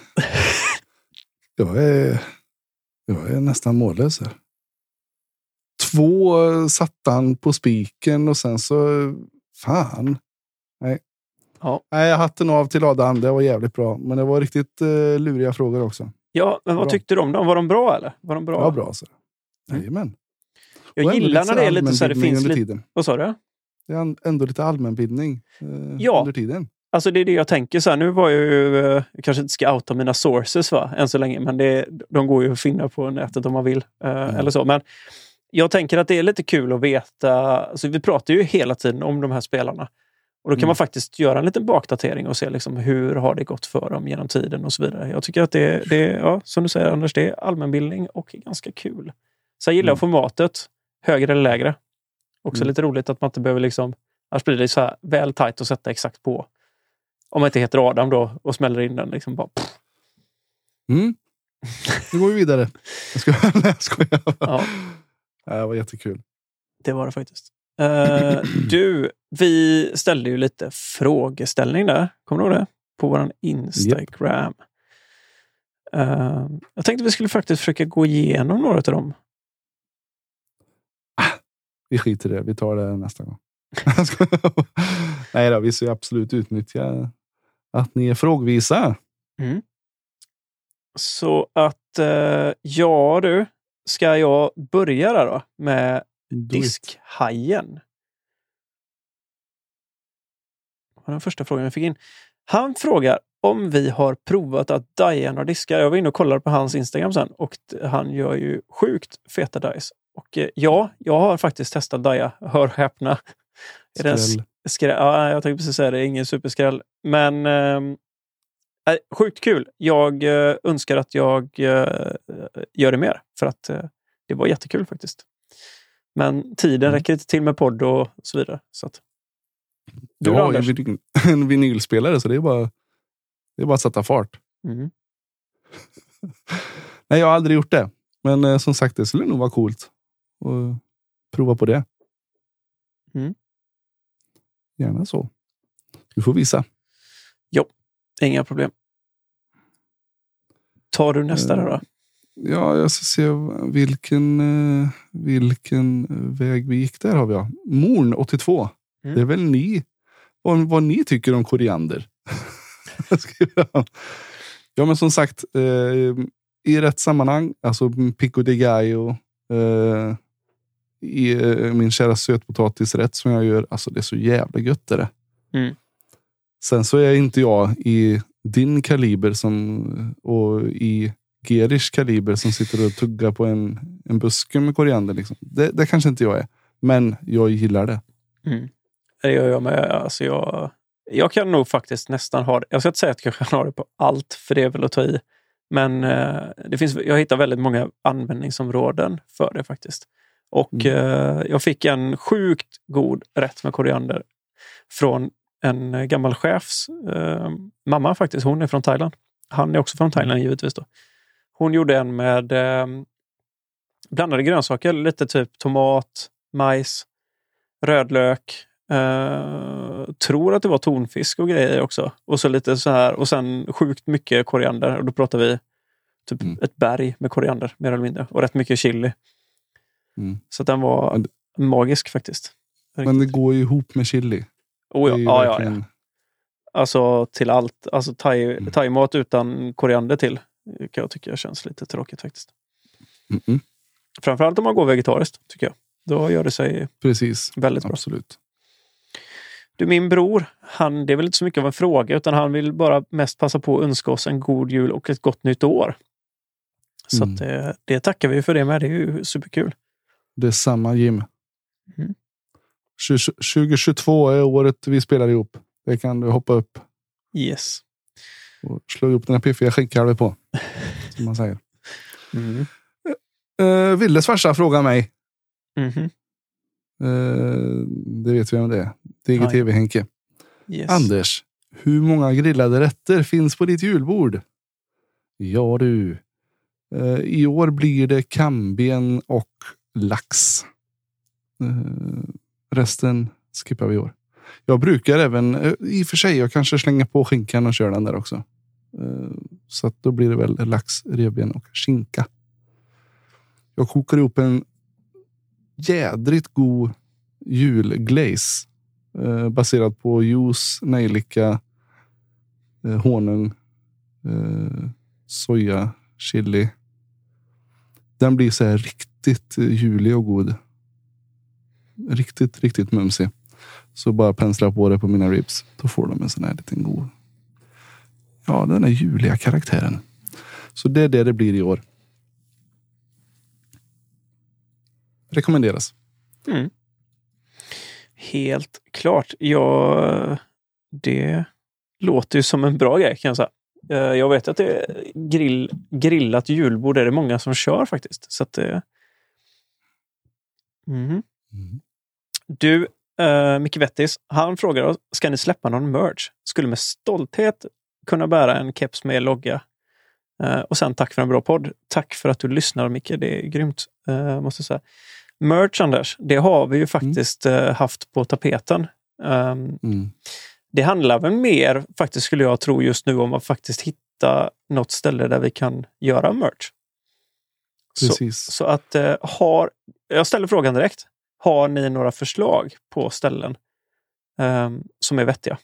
Speaker 2: jag är, jag är nästan mållös här. Två eh, satte han på spiken och sen så, fan. Nej.
Speaker 3: Ja.
Speaker 2: Nej, jag hatten av till Adam. Det var jävligt bra. Men det var riktigt uh, luriga frågor också.
Speaker 3: Ja, men vad
Speaker 2: Bra.
Speaker 3: tyckte du om dem? Var de bra eller? Var de bra?
Speaker 2: Ja, bra. Så. Jajamän. Och
Speaker 3: Jag gillar när det är lite så här, det finns lite...
Speaker 2: tiden.
Speaker 3: Vad sa du?
Speaker 2: Det är ändå lite allmänbildning eh,
Speaker 3: Ja.
Speaker 2: under tiden.
Speaker 3: Alltså det är det jag tänker. Så här, nu var jag ju... eh, Jag kanske inte ska outa mina sources va, än så länge, men det, de går ju att finna på nätet om man vill. eh, Eller så. Men jag tänker att det är lite kul att veta. Alltså vi pratar ju hela tiden om de här spelarna. Och då kan
Speaker 2: Mm.
Speaker 3: man faktiskt göra en liten bakdatering och se liksom hur har det gått för dem genom tiden och så vidare. Jag tycker att det, det är, ja, som du säger Anders, det är allmänbildning och ganska kul. Så jag gillar
Speaker 2: Mm.
Speaker 3: formatet, högre eller lägre. Också
Speaker 2: Mm.
Speaker 3: lite roligt att man inte behöver liksom, annars blir det så här väl tajt att sätta exakt på. Om man inte heter Adam då och smäller in den. Liksom bara, pff.
Speaker 2: Mm. Nu går vi vidare. Jag skojar. Nej, jag skojar.
Speaker 3: Ja.
Speaker 2: Det var jättekul.
Speaker 3: Det var det faktiskt. Eh, du, vi ställde ju lite frågeställning där. Kommer du ihåg det? På vår Instagram. Eh, jag tänkte vi skulle faktiskt försöka gå igenom några av dem.
Speaker 2: Vi skiter i det. Vi tar det nästa gång. Nej då, vi ska ju absolut utnyttja att ni är frågvisa.
Speaker 3: Så att, eh, ja du, ska jag börja där då med
Speaker 2: Do
Speaker 3: diskhajen? Det var den första frågan jag fick in. Han frågar om vi har provat att daja några diskar. Jag var inne och kollade på hans Instagram sen och han gör ju sjukt feta dice. Och eh, ja, jag har faktiskt testat daja. Hör och häpna. Är det en
Speaker 2: Skräll.
Speaker 3: Skräll, ja, jag tänkte precis säga det, ingen superskräll. Men äh, sjukt kul. Jag eh, önskar att jag eh, gör det mer, för att eh, det var jättekul faktiskt. Men tiden
Speaker 2: Mm.
Speaker 3: räcker inte till med podd och så vidare. Så att,
Speaker 2: Du har
Speaker 3: Anders?
Speaker 2: en vinyl- en vinylspelare så det är bara, det är bara att sätta fart.
Speaker 3: Mm.
Speaker 2: Nej, jag har aldrig gjort det. Men eh, som sagt, det skulle nog vara coolt att prova på det.
Speaker 3: Mm.
Speaker 2: Gärna så. Du får visa.
Speaker 3: Inga problem. Tar du nästa
Speaker 2: Eh,
Speaker 3: då?
Speaker 2: Ja, jag ska se vilken, eh, vilken väg vi gick. Där har vi ja. Morn 82.
Speaker 3: Mm.
Speaker 2: Det är väl ni, vad, vad ni tycker om koriander. Ja, men som sagt, eh, i rätt sammanhang, alltså pico de gallo, eh, i eh, min kära sötpotatisrätt som jag gör. Alltså det är så jävla gött är det.
Speaker 3: Mm.
Speaker 2: Sen så är inte jag i din kaliber som, och i Gerish kaliber som sitter och tuggar på en, en buske med koriander. Liksom. Det, det kanske inte jag är. Men jag gillar det.
Speaker 3: Mm. Det gör jag med. Alltså jag, jag kan nog faktiskt nästan ha det. Jag ska inte säga att jag kan ha det på allt, för det är väl att ta i. Men eh, det finns, jag hittar väldigt många användningsområden för det faktiskt. Och
Speaker 2: Mm.
Speaker 3: eh, jag fick en sjukt god rätt med koriander från en eh, gammal chefs eh, mamma faktiskt. Hon är från Thailand. Han är också från Thailand givetvis. Då. Hon gjorde en med eh, blandade grönsaker, lite typ tomat, majs, rödlök. Eh, tror att det var tonfisk och grejer också. Och så lite så här och sen sjukt mycket koriander. Och då pratar vi typ
Speaker 2: Mm.
Speaker 3: ett berg med koriander mer eller mindre. Och rätt mycket chili.
Speaker 2: Mm.
Speaker 3: Så den var
Speaker 2: Men
Speaker 3: magisk faktiskt.
Speaker 2: Men det går ju ihop med chili.
Speaker 3: Oh, ja, ja, ja, ja.
Speaker 2: verkligen-
Speaker 3: Alltså till allt. Alltså thai,
Speaker 2: Mm.
Speaker 3: thaimat utan koriander till kan jag tycka känns lite tråkigt faktiskt.
Speaker 2: Mm -mm.
Speaker 3: Framförallt om man går vegetariskt tycker jag. Då gör det sig
Speaker 2: Precis,
Speaker 3: väldigt bra.
Speaker 2: absolut.
Speaker 3: Du, min bror, han, det är väl inte så mycket av en fråga utan han vill bara mest passa på att önska oss en god jul och ett gott nytt år. Så
Speaker 2: Mm.
Speaker 3: att, eh, det tackar vi för det med. Det är ju superkul.
Speaker 2: Det är samma Jim.
Speaker 3: Mm.
Speaker 2: 20- 2022 är året vi spelar ihop. Det kan du hoppa upp
Speaker 3: Yes.
Speaker 2: och slå ihop den här piffiga skinkkalven på. Som man säger.
Speaker 3: Mm.
Speaker 2: Uh, Villes farsa frågar mig.
Speaker 3: Mhm.
Speaker 2: Eh, det vet vi om det är. DGTV Henke.
Speaker 3: Yes.
Speaker 2: Anders, hur många grillade rätter finns på ditt julbord? Ja du. Eh, I år blir det kamben och lax. Eh, resten skippar vi i år. Jag brukar även, eh, i och för sig, jag kanske slänger på skinkan och kör den där också. Eh, så att då blir det väl lax, revben och skinka. Jag kokar ihop en jädrigt god julglaze. Eh, baserad på juice, nejlika, eh, honung, eh, soja, chili. Den blir så här riktigt Riktigt eh, julig och god. Riktigt, riktigt mumsig. Så bara pensla på det på mina ribs. Då får de en sån här liten god. Ja, den här juliga karaktären. Så det är det det blir i år. Rekommenderas.
Speaker 3: Mm. Helt klart. Ja, det låter ju som en bra grej kan jag säga. Eh, jag vet att det är grill, grillat julbord är det många som kör faktiskt. Så att eh, det... Mhm. Du, uh, Micke Wettis, han frågar oss, ska ni släppa någon merch? Skulle med stolthet kunna bära en keps med logga. Eh, och sen tack för en bra podd. Tack för att du lyssnar Micke, det är grymt. eh, måste säga. Merch Anders, det har vi ju faktiskt eh, haft på tapeten. Ehm,
Speaker 2: Mm.
Speaker 3: det handlar väl mer, faktiskt skulle jag tro just nu, om att faktiskt hitta något ställe där vi kan göra merch. Så,
Speaker 2: Precis.
Speaker 3: så att eh, har, jag ställer frågan direkt. Har ni några förslag på ställen ehm, som är vettiga?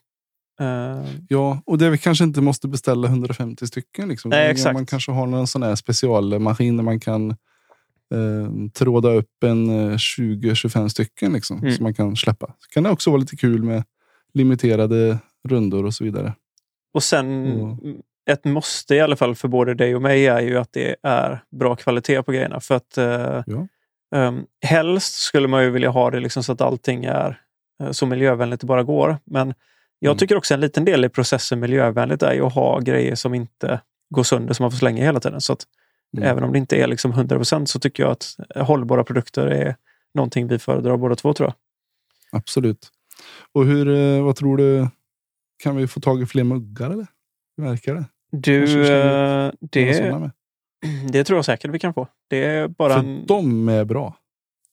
Speaker 3: Ehm,
Speaker 2: Ja, och det vi kanske inte måste beställa 150 stycken. Liksom.
Speaker 3: Nej, exakt.
Speaker 2: Man kanske har någon sån här specialmaskin där man kan eh, tråda upp en eh, 20-25 stycken liksom,
Speaker 3: Mm.
Speaker 2: som man kan släppa. Så kan det också vara lite kul med limiterade rundor och så vidare.
Speaker 3: och sen
Speaker 2: Mm.
Speaker 3: ett måste i alla fall för både dig och mig är ju att det är bra kvalitet på grejerna. För att eh,
Speaker 2: Ja.
Speaker 3: Um, helst skulle man ju vilja ha det liksom så att allting är eh, så miljövänligt det bara går. Men Jag
Speaker 2: Mm.
Speaker 3: tycker också en liten del i processen miljövänligt är ju att ha grejer som inte går sönder som man får slänga hela tiden. Så att
Speaker 2: Mm.
Speaker 3: även om det inte är liksom 100% så tycker jag att hållbara produkter är någonting vi föredrar båda två tror jag.
Speaker 2: Absolut. Och hur, eh, vad tror du? Kan vi få tag i fler muggar eller? Hur verkar det?
Speaker 3: Du, eh, det? Det tror jag säkert vi kan få. Det är bara
Speaker 2: För
Speaker 3: en...
Speaker 2: de är bra.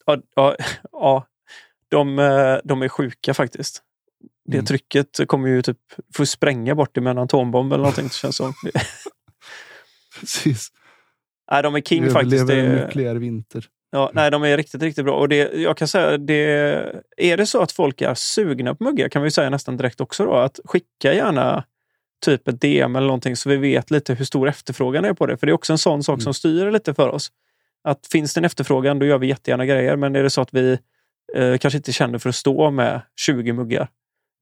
Speaker 3: Ja, ja, ja de, eh, de är sjuka faktiskt. Det
Speaker 2: Mm.
Speaker 3: trycket kommer ju typ få spränga bort det med en atombomb eller någonting. Det känns som.
Speaker 2: Precis.
Speaker 3: Nej, de är king
Speaker 2: Vi
Speaker 3: faktiskt. Det,
Speaker 2: en nukleär vinter.
Speaker 3: ja, nej, de är riktigt, riktigt bra. Och det, jag kan säga, det, är det så att folk är sugna på muggar kan vi säga nästan direkt också då, att skicka gärna typ ett DM eller någonting så vi vet lite hur stor efterfrågan är på det. För det är också en sån sak
Speaker 2: Mm.
Speaker 3: som styr lite för oss. Att finns det en efterfrågan, då gör vi jättegärna grejer. Men är det så att vi eh, kanske inte känner för att stå med 20 muggar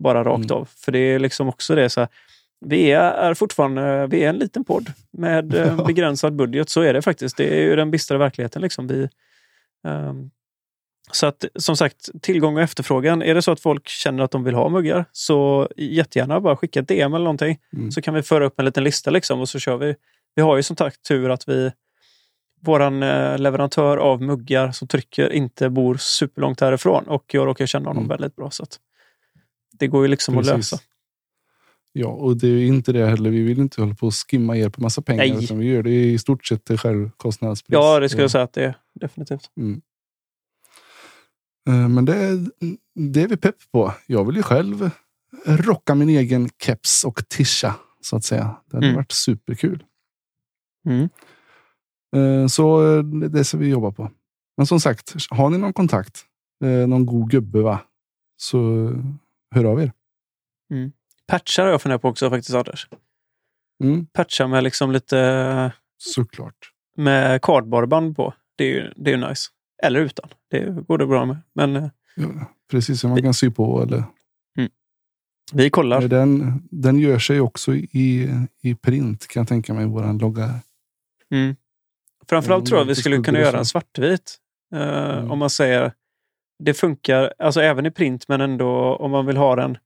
Speaker 3: bara rakt
Speaker 2: Mm.
Speaker 3: av. För det är liksom också det så här, vi är, fortfarande vi är en liten podd med eh,
Speaker 2: Ja.
Speaker 3: begränsad budget. Så är det faktiskt. Det är ju den bistra verkligheten. Liksom. Vi, ehm, så att som sagt, tillgång och efterfrågan. Är det så att folk känner att de vill ha muggar så jättegärna bara skicka ett DM eller någonting.
Speaker 2: Mm.
Speaker 3: Så kan vi föra upp en liten lista liksom, och så kör vi. Vi har ju som sagt tur att vi våran eh, leverantör av muggar som trycker inte bor superlångt härifrån och jag råkar känna honom
Speaker 2: Mm.
Speaker 3: väldigt bra. Så att det går ju liksom att
Speaker 2: Precis.
Speaker 3: lösa.
Speaker 2: Ja, och det är ju inte det heller. Vi vill inte hålla på och skimma er på massa pengar.
Speaker 3: Nej.
Speaker 2: Utan vi gör det i stort sett till självkostnadspris.
Speaker 3: Ja, det skulle jag säga att det är definitivt.
Speaker 2: Eh, Men det, är- det är vi pepp på. Jag vill ju själv rocka min egen keps och tisha, så att säga. Det hade
Speaker 3: Mm.
Speaker 2: varit superkul.
Speaker 3: Mm.
Speaker 2: Eh, Så eh, det ska vi jobba på. Men som sagt, har ni någon kontakt, eh, någon god gubbe, va? så hör av er.
Speaker 3: Patchar har jag funderat på också faktiskt, Anders.
Speaker 2: Mm,
Speaker 3: Patcha med liksom lite
Speaker 2: såklart.
Speaker 3: med kardborreband på. Det är ju det är nice. Eller utan. Det går det bra med. Men eh,
Speaker 2: Ja, precis som man kan sy på. Eller.
Speaker 3: vi kollar.
Speaker 2: Den, den gör sig också i, i print kan jag tänka mig, våran logga. här.
Speaker 3: Mm. Framförallt
Speaker 2: Mm,
Speaker 3: tror jag vi
Speaker 2: lite
Speaker 3: skulle kunna göra en svartvit. Eh,
Speaker 2: Mm.
Speaker 3: Om man säger det funkar, alltså även i print, men ändå om man vill ha den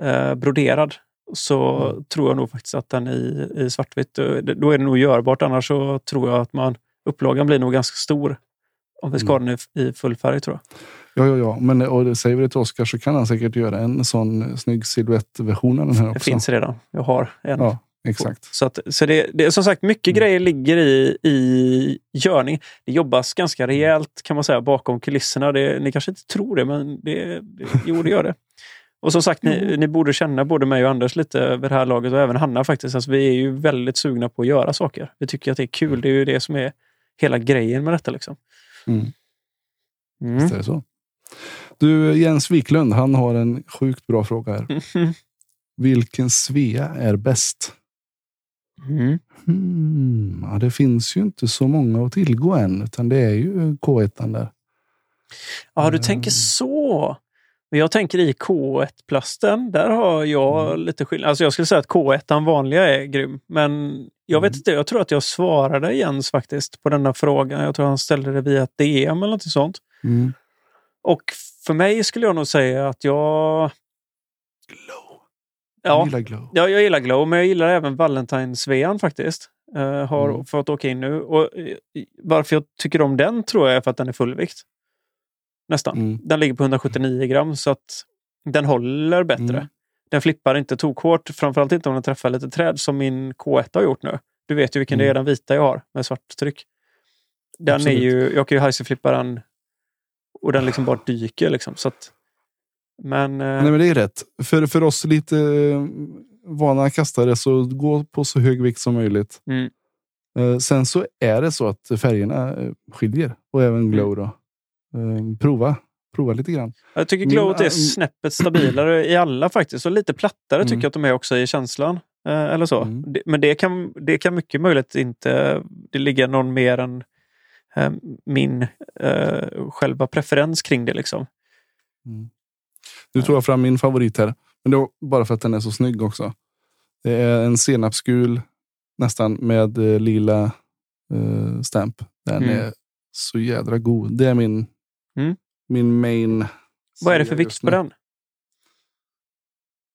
Speaker 3: eh, broderad så
Speaker 2: Mm.
Speaker 3: tror jag nog faktiskt att den i, i svartvitt, eh, då är det nog görbart. Annars så tror jag att man upplagan blir nog ganska stor om vi ska
Speaker 2: Mm.
Speaker 3: ha den i, full färg tror jag.
Speaker 2: Ja, ja, ja. Men och det säger vi det till Oskar så kan han säkert göra en sån snygg silhuettversion av den här
Speaker 3: Det
Speaker 2: också.
Speaker 3: finns redan. Jag har en.
Speaker 2: Ja, exakt.
Speaker 3: Så, att, så det, det är som sagt mycket
Speaker 2: Mm.
Speaker 3: grejer ligger i, i görning. Det jobbas ganska rejält kan man säga bakom kulisserna. Det, ni kanske inte tror det, men det, det, jo, det gör det. Och som sagt, ni, ni borde känna både mig och Anders lite vid det här laget och även Hanna faktiskt. Alltså, vi är ju väldigt sugna på att göra saker. Vi tycker att det är kul. Det är ju det som är hela grejen med detta. Liksom.
Speaker 2: Mm.
Speaker 3: Mm.
Speaker 2: Visst är det så. Du, Jens Wiklund, han har en sjukt bra fråga här.
Speaker 3: Mhm.
Speaker 2: Vilken Svea är bäst?
Speaker 3: Mm.
Speaker 2: Hmm, ja, det finns ju inte så många att tillgå än, utan det är ju K1 där.
Speaker 3: Ja, du
Speaker 2: Mm.
Speaker 3: tänker så. Men jag tänker i K1-plasten, där har jag
Speaker 2: Mm.
Speaker 3: lite skillnad. Alltså jag skulle säga att K1 vanliga är grym. Men jag vet
Speaker 2: Mm.
Speaker 3: inte, jag tror att jag svarade Jens faktiskt på denna frågan. Jag tror han ställde det via DM eller något sånt.
Speaker 2: Mm.
Speaker 3: Och för mig skulle jag nog säga att jag...
Speaker 2: Glow.
Speaker 3: Ja,
Speaker 2: Jag gillar glow.
Speaker 3: Ja, jag gillar Glow, men jag gillar även Valentine-svean faktiskt. Uh, har
Speaker 2: Mm.
Speaker 3: fått åka in nu. Och, eh, varför jag tycker om den tror jag är för att den är fullvikt. Nästan.
Speaker 2: Mm.
Speaker 3: Den ligger på 179 gram så att den håller bättre.
Speaker 2: Mm.
Speaker 3: Den flippar inte tokhårt, framförallt inte om den träffar lite träd som min K1 har gjort nu. Du vet ju vilken det är,
Speaker 2: Mm.
Speaker 3: den vita jag har med svart tryck. Den är ju, jag kan ju heiserflippa den och den liksom bara dyker. Liksom, så att, men, eh,
Speaker 2: Nej, men det är rätt. För, för oss lite eh, vana kastare så gå på så hög vikt som möjligt.
Speaker 3: mm,
Speaker 2: Eh, sen så är det så att färgerna skiljer och
Speaker 3: Mm.
Speaker 2: även glow då. Eh, prova, prova lite grann.
Speaker 3: Jag tycker glowet är
Speaker 2: äh,
Speaker 3: snäppet stabilare i alla faktiskt. Och lite plattare
Speaker 2: Mm.
Speaker 3: tycker jag att de är också i känslan. Eh, eller så.
Speaker 2: Mm.
Speaker 3: Men det kan, det kan mycket möjligt inte det ligger någon mer än eh, min eh, själva preferens kring det. Liksom.
Speaker 2: Nu tog jag fram min favorit här. Men det var bara för att den är så snygg också. Det är en senapsgul nästan med eh, lila eh, stamp. Den
Speaker 3: Mm.
Speaker 2: är så jädra god. Det är min,
Speaker 3: Mm.
Speaker 2: Min main.
Speaker 3: Vad är det för vikt på den?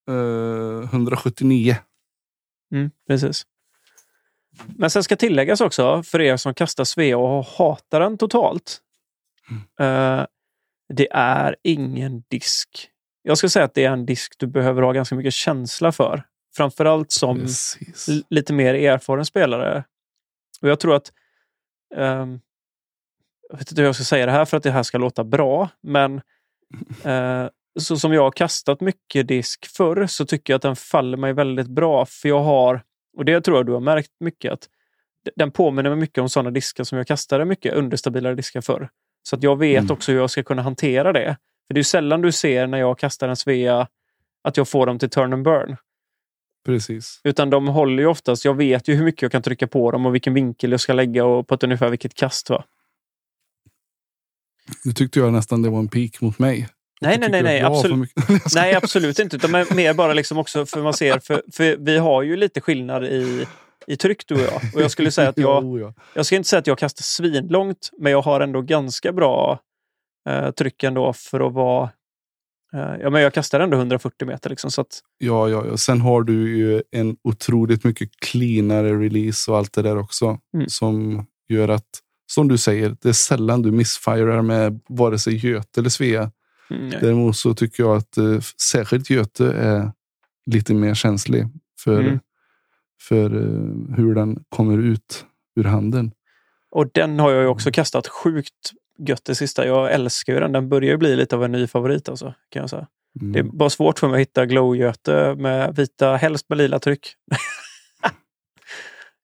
Speaker 2: Eh, 179.
Speaker 3: Mm, precis. Men sen ska tilläggas också, för er som kastar Svea och hatar den totalt. eh, det är ingen disk. Jag ska säga att det är en disk du behöver ha ganska mycket känsla för. Framförallt som
Speaker 2: Precis.
Speaker 3: lite mer erfaren spelare. Och jag tror att... ehm, jag vet inte hur jag ska säga det här för att det här ska låta bra, men eh, så som jag har kastat mycket disk förr så tycker jag att den faller mig väldigt bra. För jag har, och det tror jag du har märkt mycket, att den påminner mig mycket om sådana diskar som jag kastade mycket understabilare diskar förr. Så att jag vet
Speaker 2: Mm.
Speaker 3: också hur jag ska kunna hantera det. För det är sällan du ser när jag kastar en Svea att jag får dem till turn and burn.
Speaker 2: Precis.
Speaker 3: Utan de håller ju oftast, jag vet ju hur mycket jag kan trycka på dem och vilken vinkel jag ska lägga och på ett ungefär vilket kast. Va?
Speaker 2: Nu tyckte jag nästan det var en pik mot mig.
Speaker 3: Nej, nej, nej, nej, absolut. Nej, absolut inte. Utan mer bara liksom också för man ser, för, för vi har ju lite skillnad i, i tryck du och jag. Och jag skulle säga att jag, jag ska inte säga att jag kastar svinlångt, men jag har ändå ganska bra eh, tryck ändå för att vara... Eh, ja, men jag kastar ändå 140 meter liksom, så att
Speaker 2: Ja, ja, ja. Sen har du ju en otroligt mycket cleanare release och allt det där också.
Speaker 3: Mm.
Speaker 2: Som gör att, som du säger, det är sällan du missfirar med vare sig Göte eller Svea.
Speaker 3: mm,
Speaker 2: Däremot så tycker jag att eh, särskilt Göte är lite mer känslig för,
Speaker 3: Mm.
Speaker 2: för eh, hur den kommer ut ur handen.
Speaker 3: Och den har jag ju också kastat sjukt gött det sista. Jag älskar ju den. Den börjar bli lite av en ny favorit alltså, kan jag säga.
Speaker 2: Mm.
Speaker 3: Det är bara svårt för mig att hitta glowgöte med vita, helst med lila tryck.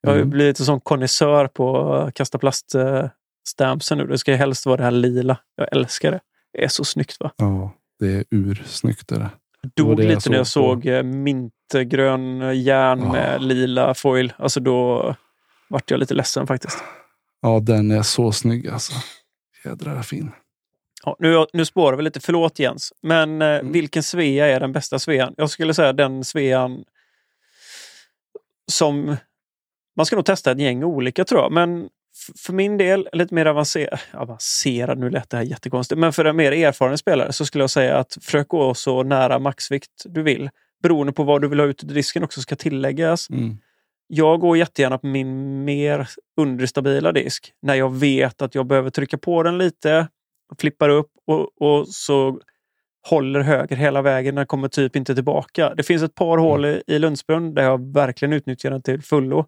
Speaker 3: jag har ju
Speaker 2: Mm.
Speaker 3: blivit en sån konnässör på att kasta plaststampsen nu. Det ska helst vara det här lila. Jag älskar det. Det är så snyggt va?
Speaker 2: Ja, det är ursnyggt. Det där.
Speaker 3: Dog
Speaker 2: det jag
Speaker 3: lite när jag
Speaker 2: såg
Speaker 3: såg eh, mintgrön järn
Speaker 2: Ja.
Speaker 3: med lila foil. Alltså då vart jag lite ledsen faktiskt.
Speaker 2: Ja, den är så snygg alltså. Jädrar fin.
Speaker 3: Ja, nu, nu spårar vi lite, förlåt Jens. Men eh,
Speaker 2: Mm.
Speaker 3: vilken Svea är den bästa Svean? Jag skulle säga den Svean som... Man ska nog testa ett gäng olika tror jag, men för min del, lite mer avancerad, avancerad, nu lät det här jättekonstigt, men för en mer erfaren spelare så skulle jag säga att försök gå så nära maxvikt du vill. Beroende på vad du vill ha ut ur disken också ska tilläggas.
Speaker 2: Mm.
Speaker 3: Jag går jättegärna på min mer understabila disk när jag vet att jag behöver trycka på den lite, flippar upp och, och så håller höger hela vägen. Den kommer typ inte tillbaka. Det finns ett par hål i, i Lundsbrunn där jag verkligen utnyttjar den till fullo.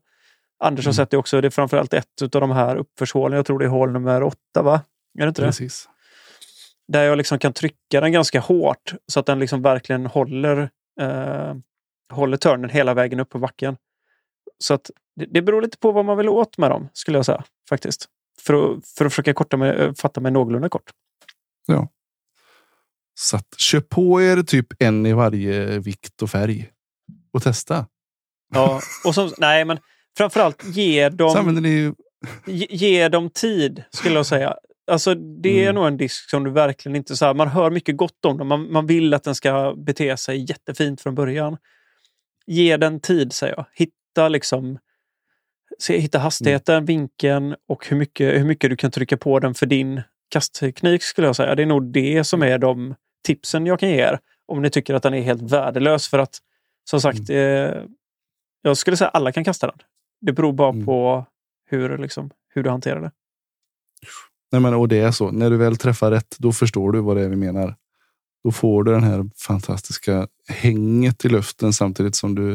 Speaker 3: Anders har
Speaker 2: Mm.
Speaker 3: sett det också. Det är framförallt ett av de här uppförshålen. Jag tror det är hål nummer åtta, va? Är det inte det?
Speaker 2: Precis.
Speaker 3: Där jag liksom kan trycka den ganska hårt så att den liksom verkligen håller, eh, håller törnen hela vägen upp på backen. Så att det, det beror lite på vad man vill åt med dem, skulle jag säga. faktiskt. För att, för att försöka korta med, eh, fatta mig någorlunda kort.
Speaker 2: Så att, köp på er typ en i varje vikt och färg. Och testa.
Speaker 3: Ja, och som, nej, men framförallt ge dem,
Speaker 2: ni
Speaker 3: ge, ge dem tid, skulle jag säga. Alltså, det är
Speaker 2: Mm.
Speaker 3: nog en disk som du verkligen inte... Så här, man hör mycket gott om den. Man, man vill att den ska bete sig jättefint från början. Ge den tid, säger jag. Hitta liksom... Se, hitta hastigheten, vinkeln och hur mycket, hur mycket du kan trycka på den för din kastteknik, skulle jag säga. Det är nog det som är de tipsen jag kan ge er. Om ni tycker att den är helt värdelös. För att, som sagt, eh, jag skulle säga alla kan kasta den. Det beror bara
Speaker 2: Mm.
Speaker 3: på hur, liksom, hur du hanterar det.
Speaker 2: Nej, men, och det är så. När du väl träffar rätt, då förstår du vad det är vi menar. Då får du den här fantastiska hänget i luften samtidigt som du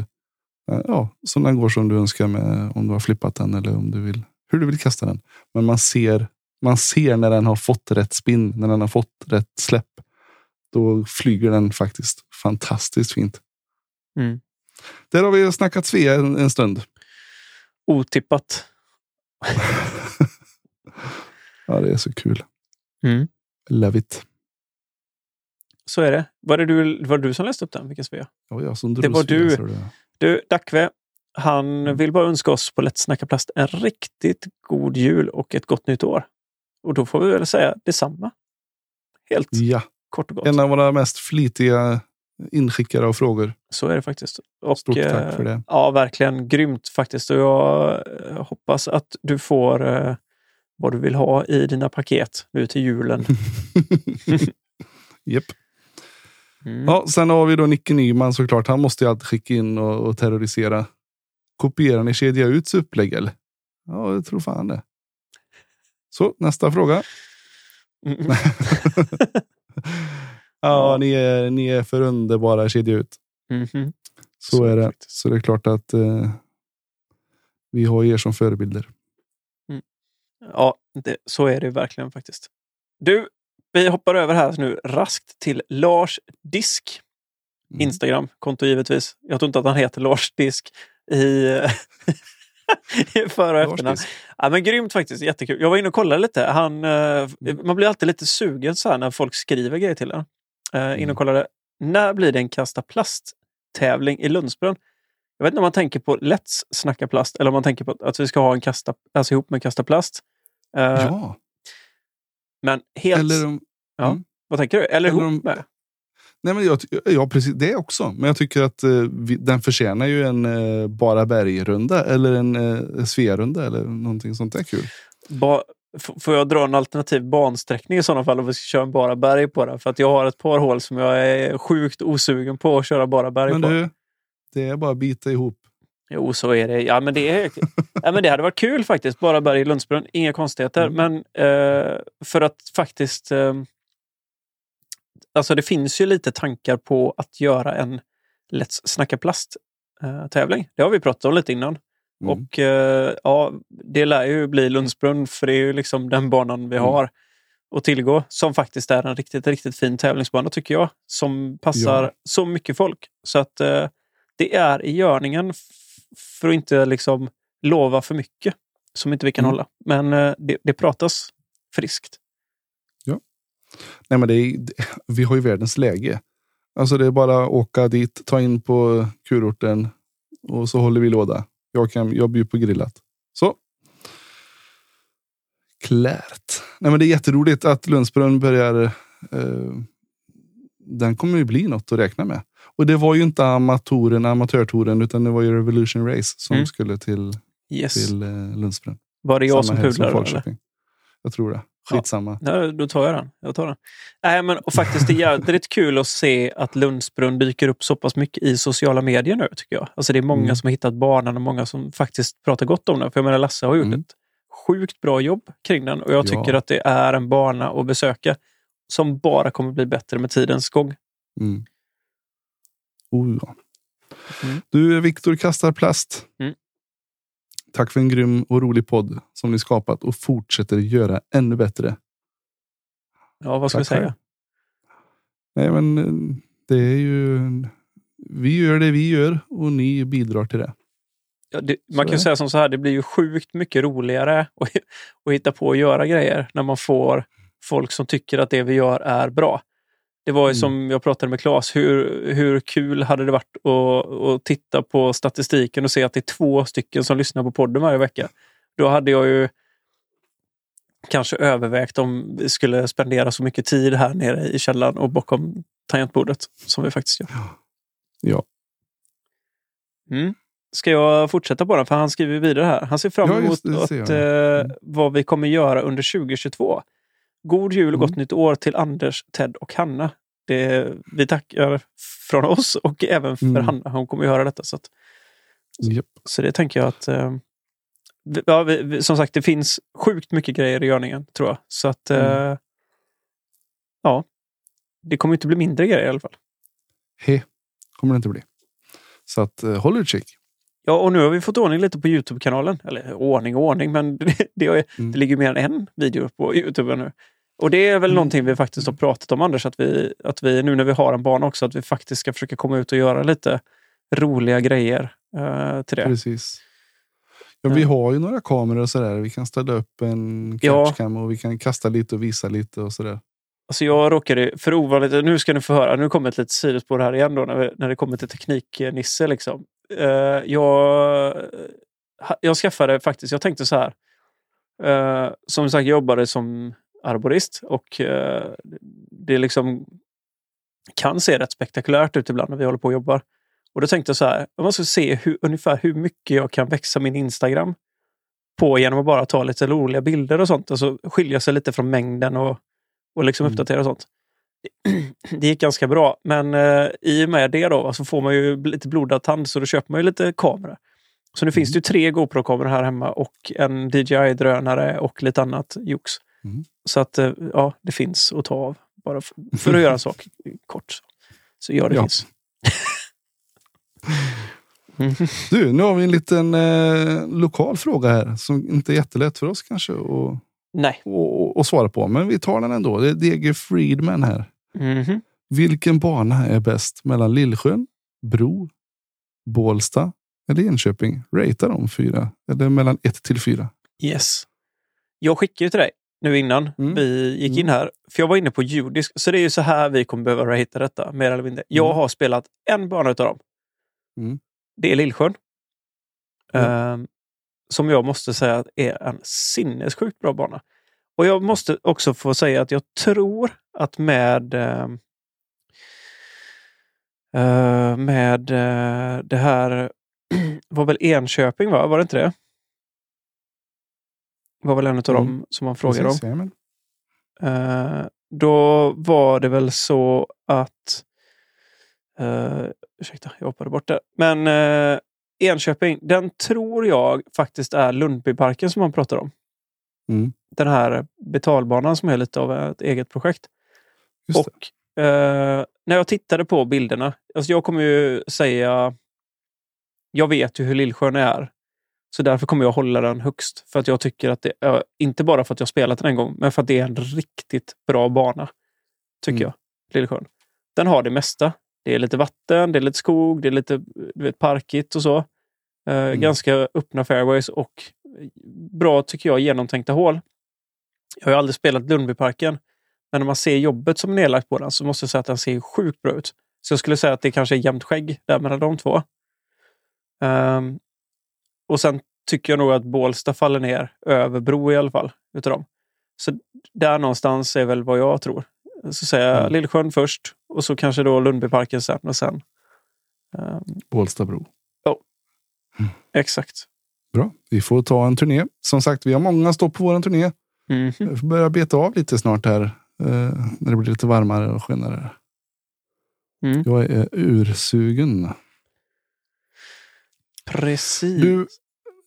Speaker 2: eh, ja, som den går som du önskar med om du har flippat den eller om du vill hur du vill kasta den. Men man ser, man ser när den har fått rätt spinn, när den har fått rätt släpp. Då flyger den faktiskt fantastiskt fint.
Speaker 3: Mm.
Speaker 2: Där har vi snackat Svea en, en stund.
Speaker 3: Otippat.
Speaker 2: Ja, det är så kul.
Speaker 3: Mm.
Speaker 2: Love it.
Speaker 3: Så är det. Var det du, var det du som läste upp den? Vilken Svea?
Speaker 2: Ja, jag som
Speaker 3: Det var du.
Speaker 2: det-
Speaker 3: Du, Dackve, han vill bara önska oss på Lätt snacka plast en riktigt god jul och ett gott nytt år. Och då får vi väl säga detsamma. Helt
Speaker 2: Ja,
Speaker 3: kort och gott.
Speaker 2: en av våra mest flitiga inskickare av frågor.
Speaker 3: Så är det faktiskt. Och,
Speaker 2: Stort tack
Speaker 3: eh,
Speaker 2: för det.
Speaker 3: Ja, verkligen grymt faktiskt. Och jag eh, hoppas att du får eh, vad du vill ha i dina paket nu till julen.
Speaker 2: Japp.
Speaker 3: Mm.
Speaker 2: Ja, sen har vi då Nicke Nyman såklart. Han måste ju alltid skicka in och, och terrorisera. Kopierar ni kedja uts upplägg eller? Ja, jag tror fan det. Så nästa fråga.
Speaker 3: Mm.
Speaker 2: Ja, ni är, ni är för underbara kedja ut.
Speaker 3: Mhm.
Speaker 2: Så,
Speaker 3: Så
Speaker 2: är det. Så det är klart att eh, vi har er som förebilder.
Speaker 3: Ja, det, så är det verkligen faktiskt. Du, vi hoppar över här nu raskt till Lars Disk.
Speaker 2: Mm.
Speaker 3: Instagram-konto givetvis. Jag tror inte att han heter Lars Disk i, i för och efternamn. Ja, men grymt faktiskt, jättekul. Jag var inne och kollade lite. Han, eh, man blir alltid lite sugen så när folk skriver grejer till en. Eh, in och kollade. När blir det en kasta plast-tävling i Lundsbrunn? Jag vet inte om man tänker på Let's snacka plast eller om man tänker på att vi ska ha en kasta, alltså ihop med kasta plast. Eh,
Speaker 2: Ja,
Speaker 3: Men helt...
Speaker 2: eller om,
Speaker 3: vad tänker du? Eller,
Speaker 2: eller
Speaker 3: ihop med?
Speaker 2: Nej, men jag, ja, precis det också. Men jag tycker att eh, vi, den förtjänar ju en eh, bara bergrunda eller en eh, Sverunda eller någonting sånt där kul.
Speaker 3: Ba, får jag dra en alternativ bansträckning i sådana fall om vi ska köra en bara berg på det? För att jag har ett par hål som jag är sjukt osugen på att köra bara berg
Speaker 2: Men
Speaker 3: på.
Speaker 2: du, det är bara att bita ihop.
Speaker 3: Jo, så är det. Ja, men det, är, ja, men det hade varit kul faktiskt. Bara berg i Lundsbrunn. Inga konstigheter.
Speaker 2: Mm.
Speaker 3: Men eh, för att faktiskt... Eh, alltså det finns ju lite tankar på att göra en Let's snacka plast-tävling. det har vi pratat om lite innan.
Speaker 2: Mm.
Speaker 3: Och eh, ja, det lär ju bli Lundsbrunn för det är ju liksom den banan vi
Speaker 2: Mm.
Speaker 3: har att tillgå. Som faktiskt är en riktigt, riktigt fin tävlingsbana tycker jag. Som passar
Speaker 2: Ja.
Speaker 3: så mycket folk. Så att eh, det är i görningen för att inte liksom lova för mycket som inte vi kan
Speaker 2: Mm.
Speaker 3: hålla. Men eh, det, det pratas friskt.
Speaker 2: Nej, men det är, vi har ju världens läge. Alltså det är bara att åka dit, ta in på kurorten och så håller vi låda. Jag, kan, jag bjuder på grillat. Så. Klärt. Nej, men det är jätteroligt att Lundsbrunn börjar. Eh, den kommer ju bli något att räkna med. Och det var ju inte amatoren, amatörtouren, utan det var ju Revolution Race som
Speaker 3: Mm.
Speaker 2: skulle till,
Speaker 3: Yes.
Speaker 2: till eh, Lundsbrunn.
Speaker 3: Var det jag som
Speaker 2: helg
Speaker 3: pudlade?
Speaker 2: Jag tror det. Skitsamma.
Speaker 3: Ja, då tar jag den. Jag tar den. Nej, men, och faktiskt, det är jädrigt kul att se att Lundsbrunn dyker upp så pass mycket i sociala medier nu, tycker jag. Alltså, det är många
Speaker 2: Mm.
Speaker 3: som har hittat banan och många som faktiskt pratar gott om den. För jag menar, Lasse har gjort
Speaker 2: Mm.
Speaker 3: ett sjukt bra jobb kring den och jag
Speaker 2: Ja.
Speaker 3: tycker att det är en bana att besöka som bara kommer bli bättre med tidens gång.
Speaker 2: Mm. Oh, ja.
Speaker 3: Mm.
Speaker 2: Du, Viktor kastar plast.
Speaker 3: Mm.
Speaker 2: Tack för en grym och rolig podd som ni skapat och fortsätter göra ännu bättre.
Speaker 3: Ja, vad ska
Speaker 2: Tack
Speaker 3: vi säga?
Speaker 2: Nej, men eh, det är ju... Vi gör det vi gör och ni bidrar till det.
Speaker 3: Ja, det, man kan säga som så här, det blir ju sjukt mycket roligare att, att hitta på att göra grejer när man får folk som tycker att det vi gör är bra. Det var ju
Speaker 2: Mm.
Speaker 3: som jag pratade med Claes, hur, hur kul hade det varit att, att titta på statistiken och se att det är två stycken som lyssnar på podden varje vecka. Då hade jag ju kanske övervägt om vi skulle spendera så mycket tid här nere i källaren och bakom tangentbordet som vi faktiskt gör.
Speaker 2: Ja.
Speaker 3: Mm. Ska jag fortsätta på den? För han skriver vidare här. Han ser fram
Speaker 2: Ja,
Speaker 3: emot
Speaker 2: just det,
Speaker 3: att, eh, vad vi kommer göra under 2022. God jul och gott
Speaker 2: Mm.
Speaker 3: nytt år till Anders, Ted och Hanna. Det, vi tackar från oss och även för
Speaker 2: Mm.
Speaker 3: Hanna. Hon kommer ju höra detta. Så, att,
Speaker 2: Japp.
Speaker 3: så det tänker jag att... Eh, ja, vi, vi, som sagt, det finns sjukt mycket grejer i görningen, tror jag. Så att... Eh,
Speaker 2: Mm.
Speaker 3: Ja. Det kommer inte bli mindre grejer i alla fall.
Speaker 2: He. Kommer det inte bli. Så att eh, håll utkik.
Speaker 3: Ja, och nu har vi fått ordning lite på Youtube-kanalen. Eller ordning och ordning, men det, det, är,
Speaker 2: Mm.
Speaker 3: det ligger mer än en video på Youtube nu. Och det är väl
Speaker 2: Mm.
Speaker 3: någonting vi faktiskt har pratat om Anders, att vi, att vi nu när vi har en bana också, att vi faktiskt ska försöka komma ut och göra lite roliga grejer eh, till det.
Speaker 2: Precis. Ja, vi
Speaker 3: Ja.
Speaker 2: har ju några kameror och sådär. Vi kan ställa upp en
Speaker 3: Ja.
Speaker 2: catchcam och vi kan kasta lite och visa lite och sådär.
Speaker 3: Alltså jag råkade, för ovanligt, nu ska ni få höra, nu kommer ett litet sidospår här igen då, när, vi, när det kommer till tekniknisse. Liksom. Eh, jag, ha- jag skaffade faktiskt, jag tänkte så här. Eh, som sagt, jag jobbade som arborist och eh, det liksom kan se rätt spektakulärt ut ibland när vi håller på och jobbar. Och då tänkte jag så här, jag måste se hur, ungefär hur mycket jag kan växa min Instagram på genom att bara ta lite roliga bilder och sånt. Alltså skilja sig lite från mängden och, och liksom
Speaker 2: Mm.
Speaker 3: uppdatera och sånt. det gick ganska bra. Men eh, i och med det då, så får man ju lite blodad tand så då köper man ju lite kameror. Så nu finns det ju tre GoPro-kameror här hemma och en DJI-drönare och lite annat jox.
Speaker 2: Mm.
Speaker 3: Så att eh, ja, det finns att ta av. Bara för, för att göra en sak kort. Så ja, det
Speaker 2: Ja.
Speaker 3: finns. Mm.
Speaker 2: Du, nu har vi en liten eh, lokal fråga här som inte är jättelätt för oss kanske att
Speaker 3: Nej.
Speaker 2: svara på. Men vi tar den ändå. Det är DG Friedman här.
Speaker 3: Mhm.
Speaker 2: Vilken bana är bäst mellan Lillsjön, Bro, Bålsta eller Enköping? Rata de fyra. Eller mellan ett till fyra.
Speaker 3: Yes. Jag skickade ju till dig nu innan
Speaker 2: Mm.
Speaker 3: vi gick in här. För jag var inne på judisk. Så det är ju så här vi kommer behöva ratea detta. Mer eller mindre. Jag
Speaker 2: Mm.
Speaker 3: har spelat en bana utav dem.
Speaker 2: Mm.
Speaker 3: Det är Lillsjön.
Speaker 2: Mm.
Speaker 3: Ehm, som jag måste säga är en sinnessjukt bra bana. Och jag måste också få säga att jag tror att med ehm, eh, med eh, det här var väl Enköping, va? Var det inte det? Var väl en av dem
Speaker 2: Mm.
Speaker 3: som man frågade om.
Speaker 2: Precis, jajamän.
Speaker 3: Eh, då var det väl så att... Uh, ursäkta, jag hoppade bort det. Men uh, Enköping, den tror jag faktiskt är Lundbyparken som man pratar om.
Speaker 2: Mm.
Speaker 3: Den här betalbanan som är lite av ett eget projekt.
Speaker 2: Just.
Speaker 3: Och eh, när jag tittade på bilderna, alltså jag kommer ju säga... Jag vet ju hur Lillsjön är. Så därför kommer jag hålla den högst. För att jag tycker att det är, inte bara för att jag spelat den en gång, men för att det är en riktigt bra bana. Tycker
Speaker 2: Mm.
Speaker 3: jag. Lillsjön. Den har det mesta. Det är lite vatten, det är lite skog, det är lite du vet, parkigt och så. Eh, Ganska öppna fairways och bra, tycker jag, genomtänkta hål. Jag har ju aldrig spelat Lundbyparken, men när man ser jobbet som är nedlagt på den så måste jag säga att den ser sjukt bra ut. Så jag skulle säga att det kanske är jämnt skägg där mellan de två. Ehm, och sen tycker jag nog att Bålsta faller ner över Bro i alla fall. Utav dem. Så där någonstans är väl vad jag tror. Så säger jag
Speaker 2: Mm.
Speaker 3: Lillsjön först och så kanske då Lundbyparken sen och sen. ehm,
Speaker 2: Bålstabro.
Speaker 3: exakt.
Speaker 2: Bra. Vi får ta en turné. Som sagt, vi har många stopp på vår turné.
Speaker 3: Mhm.
Speaker 2: Vi får börja beta av lite snart här. eh, när det blir lite varmare och skönare.
Speaker 3: Mm.
Speaker 2: Jag är ursugen.
Speaker 3: Precis.
Speaker 2: Du,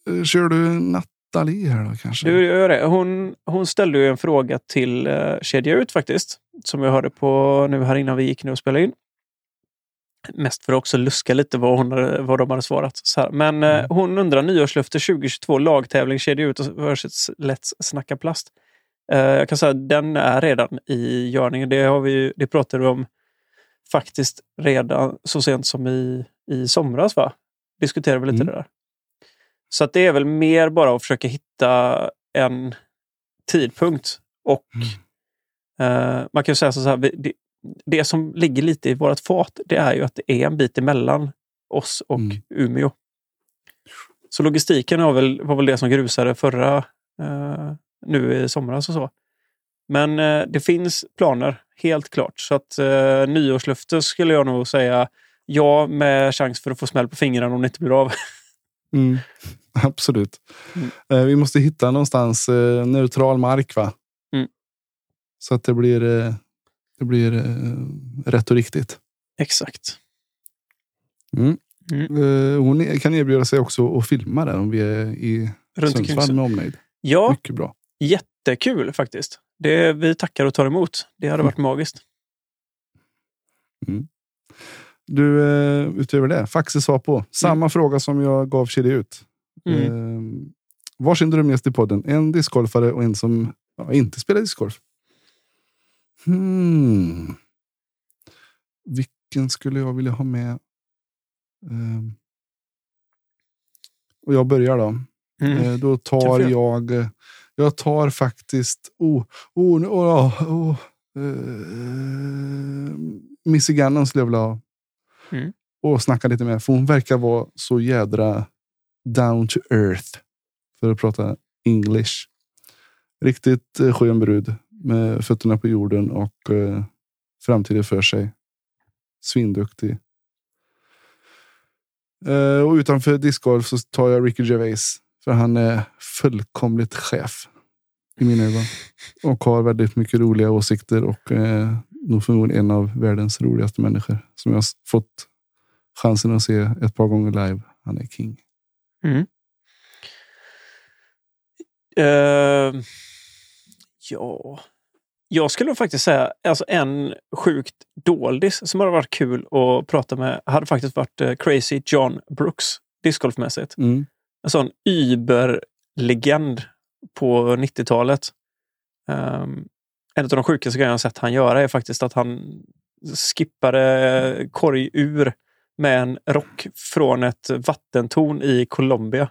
Speaker 2: eh, kör du Nathalie här då kanske?
Speaker 3: Du gör det. Hon, hon ställde ju en fråga till uh, Kedja Ut faktiskt. Som jag hörde på nu här innan vi gick nu och spelade in. Mest för att också luska lite vad, hon vad de hade svarat. Men eh,
Speaker 2: Mm.
Speaker 3: hon undrar nyårslöfte 2022 lagtävling Kedja Ut versus Let's Snacka Plast. Jag kan säga att den är redan i görningen. Det, har vi, det pratade vi om faktiskt redan så sent som i, i somras. Va? Diskuterade vi lite
Speaker 2: Mm.
Speaker 3: det där. Så det är väl mer bara att försöka hitta en tidpunkt. Och eh, man kan ju säga så här, det, det som ligger lite i vårt fat, det är ju att det är en bit emellan oss och
Speaker 2: Mm.
Speaker 3: Umeå. Så logistiken var väl, var väl det som grusade förra, eh, nu i somras och så. Men eh, det finns planer, helt klart. Så att eh, nyårslöfte skulle jag nog säga ja med chans för att få smäll på fingrarna om det inte blir av.
Speaker 2: Mm, absolut.
Speaker 3: Mm.
Speaker 2: Eh, vi måste hitta någonstans eh, neutral mark va?
Speaker 3: Mm.
Speaker 2: Så att det blir, eh, det blir rätt och riktigt.
Speaker 3: Exakt.
Speaker 2: Mm.
Speaker 3: Mm.
Speaker 2: Hon är- kan erbjuda sig också att filma där om vi är i
Speaker 3: Runt
Speaker 2: Sundsvall med omnejd.
Speaker 3: Ja,
Speaker 2: Mycket bra.
Speaker 3: jättekul faktiskt. Det, vi tackar och tar emot. Det hade varit magiskt.
Speaker 2: Du, eh, utöver det, Faxe svar på. Samma fråga som jag gav Chili ut.
Speaker 3: Mm.
Speaker 2: Eh, varsin drömgäst i podden. En discgolfare och en som ja, inte spelar discgolf. Hmm. Vilken skulle jag vilja ha med? Eh, och jag börjar då.
Speaker 3: Mm.
Speaker 2: Eh, då tar jag... Jag tar faktiskt... Oh, oh, nu- oh, oh, eh, Missy Gannon skulle jag vilja ha.
Speaker 3: Mm.
Speaker 2: Och snacka lite med. För hon verkar vara så jädra down to earth. För att prata English. Riktigt eh, skön brud. Med fötterna på jorden och eh, framtiden för sig. Svinduktig. Eh, och utanför discgolf så tar jag Ricky Gervais. För han är fullkomligt chef. I mina ögon. Och har väldigt mycket roliga åsikter och eh, nog förmodligen en av världens roligaste människor som jag har fått chansen att se ett par gånger live. Han är king.
Speaker 3: Mm. Uh, ja, jag skulle faktiskt säga alltså en sjukt doldis som hade varit kul att prata med hade faktiskt varit uh, Crazy John Brooks discgolfmässigt.
Speaker 2: Mm.
Speaker 3: En sån überlegend på 90-talet. Um, en av de sjukaste grejerna jag sett han göra är faktiskt att han skippade korg ur med en rock från ett vattentorn i Colombia.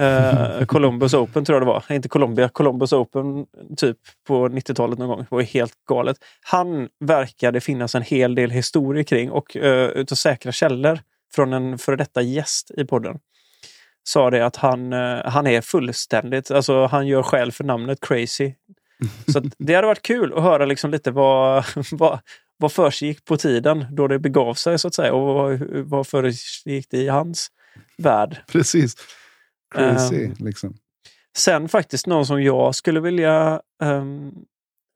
Speaker 3: Uh, Columbus Open tror jag det var. Inte Colombia, Columbus Open typ på 90-talet någon gång. Det var helt galet. Han verkade finnas en hel del historier kring och uh, utav säkra källor från en före detta gäst i podden sa det att han, uh, han är fullständigt, alltså han gör skäl för namnet crazy. Så det hade varit kul att höra liksom lite vad, vad, vad försiggick på tiden då det begav sig så att säga och vad, vad försiggick det i hans värld.
Speaker 2: Precis. Crazy
Speaker 3: Um,
Speaker 2: liksom.
Speaker 3: Sen faktiskt någon som jag skulle vilja, ehm,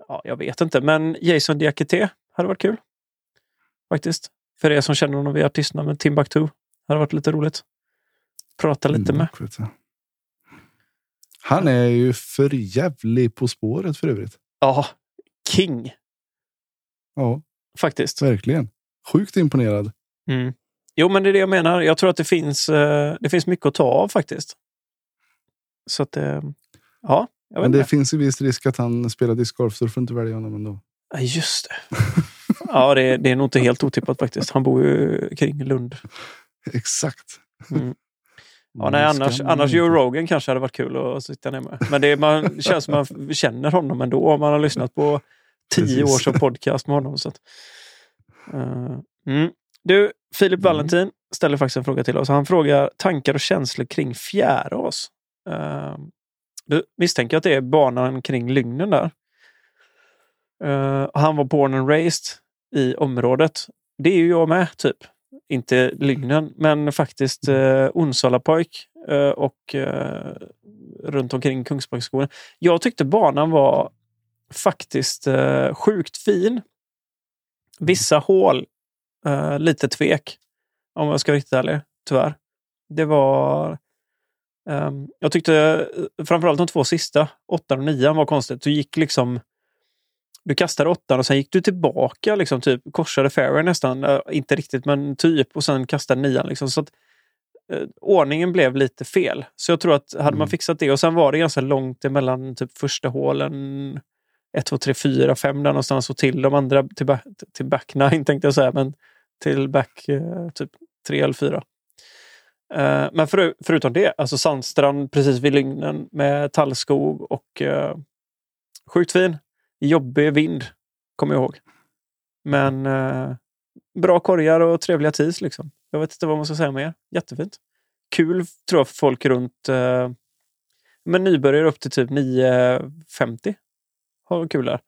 Speaker 3: ja, jag vet inte, men Jason Diakité hade varit kul. Faktiskt. För er som känner honom via artistnamnet Timbuktu. Hade varit lite roligt. Prata lite med.
Speaker 2: Han är ju för jävlig På spåret för övrigt.
Speaker 3: Ja, King
Speaker 2: Ja,
Speaker 3: faktiskt.
Speaker 2: verkligen. Sjukt imponerad.
Speaker 3: Mm. Jo, men det är det jag menar. Jag tror att det finns, eh, det finns mycket att ta av faktiskt. Så att, eh, ja,
Speaker 2: Men det
Speaker 3: inte.
Speaker 2: finns ju viss risk att han spelar discgolf så du får inte välja honom ändå.
Speaker 3: Ja, just det. ja, det, det är nog inte helt otippat faktiskt. Han bor ju kring Lund.
Speaker 2: Exakt.
Speaker 3: Mm. Ja,
Speaker 2: Mm,
Speaker 3: nej,
Speaker 2: ska
Speaker 3: annars, annars. Joe Rogan kanske hade varit kul att sitta ner med. Men det man, känns som man känner honom ändå om man har lyssnat på tio
Speaker 2: Precis.
Speaker 3: års av podcast med honom. Så att, eh, mm. Du, Filip
Speaker 2: Mm.
Speaker 3: Valentin ställer faktiskt en fråga till oss. Han frågar tankar och känslor kring Fjärås. Uh, du misstänker att det är banan kring Lygnen där. Eh, han var born and raised i området. Det är ju jag med, typ. Inte Lygnen, men faktiskt eh, Onsala-pojk eh, och eh, runt omkring Kungsbackaskogen. Jag tyckte banan var faktiskt eh, sjukt fin. Vissa hål, eh, lite tvek. Om jag ska vara riktigt ärlig, tyvärr. Det var... Ehm, jag tyckte eh, framförallt de två sista, åttan och nian, var konstigt. Du gick liksom... Du kastade åttan och sen gick du tillbaka, liksom, typ korsade fairway nästan. Eh, inte riktigt, men typ. Och sen kastade nian. Liksom, så att, eh, ordningen blev lite fel. Så jag tror att hade man
Speaker 2: Mm.
Speaker 3: fixat det och sen var det ganska långt emellan typ första hålen 1, 2, 3, 4, 5 där någonstans och till de andra till, back, till back nine tänkte jag säga, men till back eh, typ 3 eller 4. Eh, men för, förutom det, alltså sandstrand precis vid Lygnen med tallskog och eh, sjukt fin. Jobbig vind, kommer jag ihåg. Men eh, bra korgar och trevliga tis liksom. Jag vet inte vad man ska säga mer. Jättefint. Kul tror jag för folk runt eh, men nybörjare upp till typ 9.50 har kul där.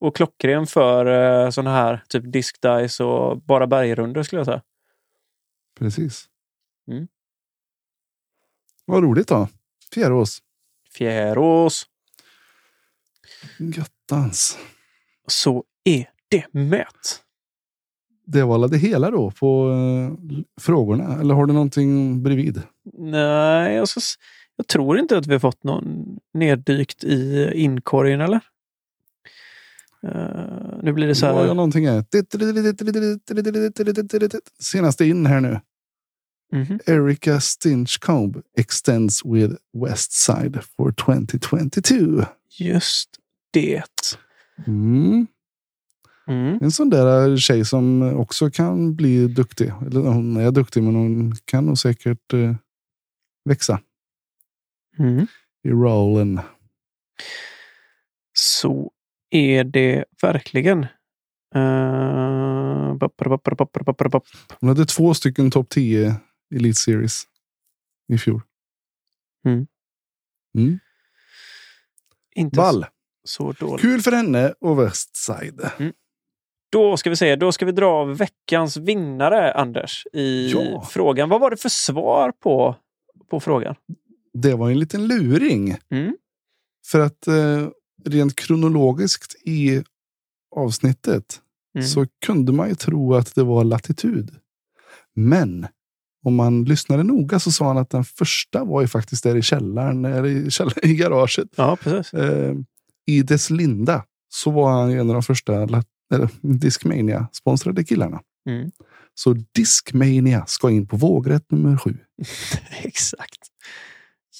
Speaker 3: Och klockren för eh, såna här typ disc dice och bara bergrundor skulle jag säga.
Speaker 2: Precis.
Speaker 3: Mm.
Speaker 2: Vad roligt då. Fjärås.
Speaker 3: Fjärås.
Speaker 2: Göttans.
Speaker 3: Så är det mät.
Speaker 2: Det var det hela då på eh, frågorna. Eller har du någonting bredvid?
Speaker 3: Nej, jag, ska, jag tror inte att vi har fått någon neddykt i inkorgen eller? Eh, nu blir det så
Speaker 2: Var jag
Speaker 3: här.
Speaker 2: någonting här? Senaste in här nu.
Speaker 3: Mhm.
Speaker 2: Erica Stinchcomb extends with West Side for 2022.
Speaker 3: Just det.
Speaker 2: Mm.
Speaker 3: Mm.
Speaker 2: En sån där tjej som också kan bli duktig. Eller hon är duktig men hon kan nog säkert eh, växa
Speaker 3: Mm.
Speaker 2: i rollen.
Speaker 3: Så är det verkligen. Uh.
Speaker 2: Hon hade två stycken topp 10 Elite Series i fjol.
Speaker 3: Mm.
Speaker 2: Mm.
Speaker 3: Inte
Speaker 2: Ball.
Speaker 3: Så dåligt.
Speaker 2: Kul för henne och Westside.
Speaker 3: Då ska vi se, då ska vi dra av veckans vinnare, Anders, i
Speaker 2: Ja.
Speaker 3: frågan. Vad var det för svar på, på frågan?
Speaker 2: Det var en liten luring.
Speaker 3: Mm.
Speaker 2: För att eh, rent kronologiskt i avsnittet
Speaker 3: Mm.
Speaker 2: så kunde man ju tro att det var latitud. Men om man lyssnade noga så sa han att den första var ju faktiskt där i källaren, eller i, källaren, i garaget.
Speaker 3: Ja, precis.
Speaker 2: Eh, I dess linda så var han en av de första Discmania-sponsrade killarna.
Speaker 3: Mm.
Speaker 2: Så Discmania ska in på vågrätt nummer sju.
Speaker 3: Exakt.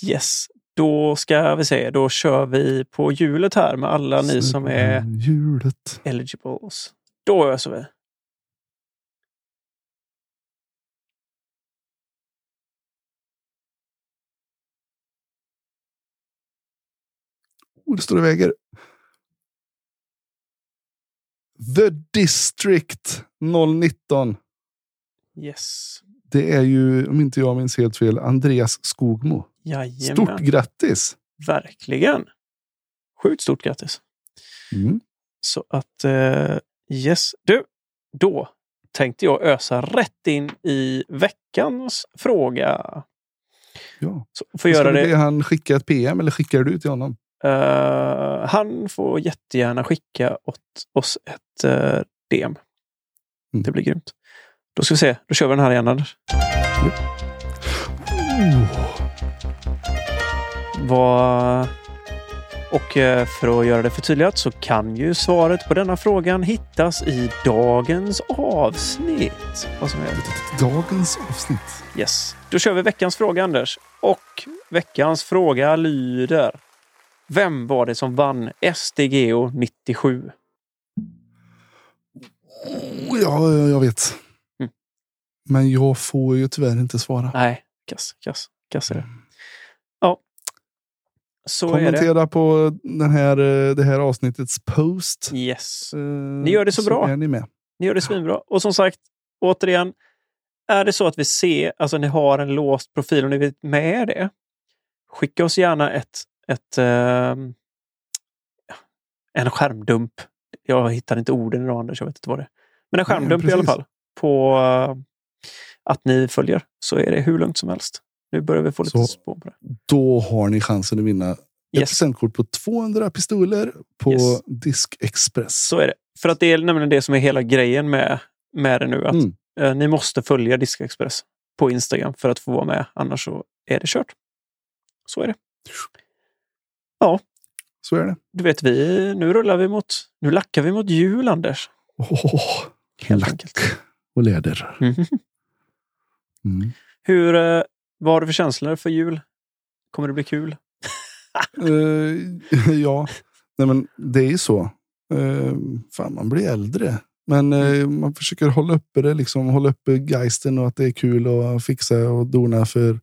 Speaker 3: Yes, då ska vi se. Då kör vi på hjulet här med alla ni som är
Speaker 2: Hjulet.
Speaker 3: eligibles. Då öser vi.
Speaker 2: Oh, det står och väger. The District 019.
Speaker 3: Yes.
Speaker 2: Det är ju, om inte jag minns helt fel, Andreas Skogmo.
Speaker 3: Jajamän.
Speaker 2: Stort grattis!
Speaker 3: Verkligen. Sjukt stort grattis.
Speaker 2: Mm.
Speaker 3: Så att eh, yes. Du, då tänkte jag ösa rätt in i veckans fråga.
Speaker 2: Ja.
Speaker 3: Så får göra det.
Speaker 2: han skicka ett PM eller skickar du till honom?
Speaker 3: Eh, han får jättegärna skicka åt oss ett uh, DM.
Speaker 2: Mm.
Speaker 3: Det blir grymt. Då ska vi se. Då kör vi den här igen, Anders.
Speaker 2: Oh.
Speaker 3: Vad... Och eh, för att göra det förtydligat så kan ju svaret på denna frågan hittas i dagens avsnitt. Vad som är.
Speaker 2: Dagens avsnitt.
Speaker 3: Yes. Då kör vi veckans fråga, Anders. Och veckans fråga lyder. Vem var det som vann SDGO 97?
Speaker 2: Oh, ja, ja, jag vet.
Speaker 3: Mm.
Speaker 2: Men jag får ju tyvärr inte svara.
Speaker 3: Nej, kass, kass, kass är det. Ja, så är det.
Speaker 2: Kommentera på den här, eh, det här avsnittets post.
Speaker 3: Yes.
Speaker 2: Eh,
Speaker 3: Ni gör det så bra.
Speaker 2: är ni med.
Speaker 3: Ni gör det svinbra. Och som sagt, återigen, är det så att vi ser, alltså ni har en låst profil och ni vet med det, skicka oss gärna ett, ett ja, en skärmdump. Jag hittar inte orden idag Anders, jag vet inte vad det är. Men en
Speaker 2: Nej,
Speaker 3: skärmdump i alla fall på eh, att ni följer, så är det hur lugnt som helst. Nu börjar vi få lite
Speaker 2: Så-
Speaker 3: spår på det.
Speaker 2: Då har ni chansen att vinna ett
Speaker 3: Yes.
Speaker 2: presentkort på 200 pistoler på
Speaker 3: Yes.
Speaker 2: Disk Express.
Speaker 3: Så är det. För att det är nämligen det som är hela grejen med, med det nu. Att
Speaker 2: Mm.
Speaker 3: eh, ni måste följa Diskexpress på Instagram för att få vara med. Annars så är det kört. Så är det.
Speaker 2: Så är det.
Speaker 3: Du vet, vi, nu rullar vi mot... Nu lackar vi mot jul, Anders.
Speaker 2: Åh,
Speaker 3: Helt
Speaker 2: lack
Speaker 3: enkelt.
Speaker 2: och läder.
Speaker 3: Mhm.
Speaker 2: Mm.
Speaker 3: Hur, eh, vad har du för känslor för jul? Kommer det bli kul?
Speaker 2: Eh, ja, Nej, men det är ju så. Uh, fan, man blir äldre. Men eh, man försöker hålla uppe det, liksom, hålla uppe geisten och att det är kul att fixa och dona för,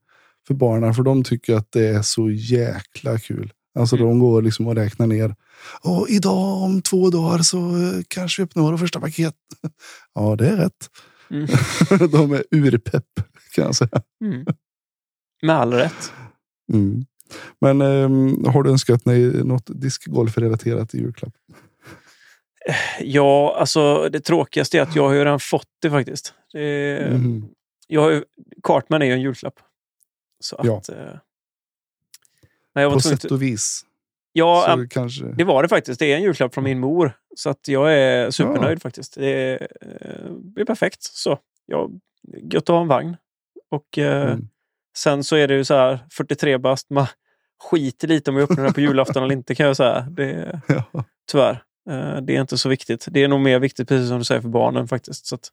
Speaker 2: för barnen. För de tycker att det är så jäkla kul. Alltså
Speaker 3: Mm.
Speaker 2: de går liksom och räknar ner. Och idag om två dagar så eh, kanske vi öppnar våra första paket. ja, det är rätt.
Speaker 3: Mm.
Speaker 2: de är urpepp kan jag säga.
Speaker 3: Mm. Med all rätt.
Speaker 2: Mm. Men ehm, har du önskat dig något diskgolf-relaterat i julklapp?
Speaker 3: Ja, alltså det tråkigaste är att jag har ju redan fått det faktiskt. Det,
Speaker 2: Mhm.
Speaker 3: jag har ju, Cartman är ju en julklapp. Så
Speaker 2: Ja.
Speaker 3: att... Eh, men jag var
Speaker 2: På sätt och vis.
Speaker 3: ja,
Speaker 2: så kanske...
Speaker 3: det var det faktiskt. Det är en julklapp från min mor. Så att jag är supernöjd faktiskt. Det eh, blir perfekt. Så, ja, gött att ha en vagn. Och eh,
Speaker 2: Mm.
Speaker 3: sen så är det ju så här 43 bast. Man skiter lite om jag öppnar den på julafton eller inte kan jag säga. Det,
Speaker 2: Ja.
Speaker 3: tyvärr. Eh, Det är inte så viktigt. Det är nog mer viktigt, precis som du säger, för barnen faktiskt. Så att...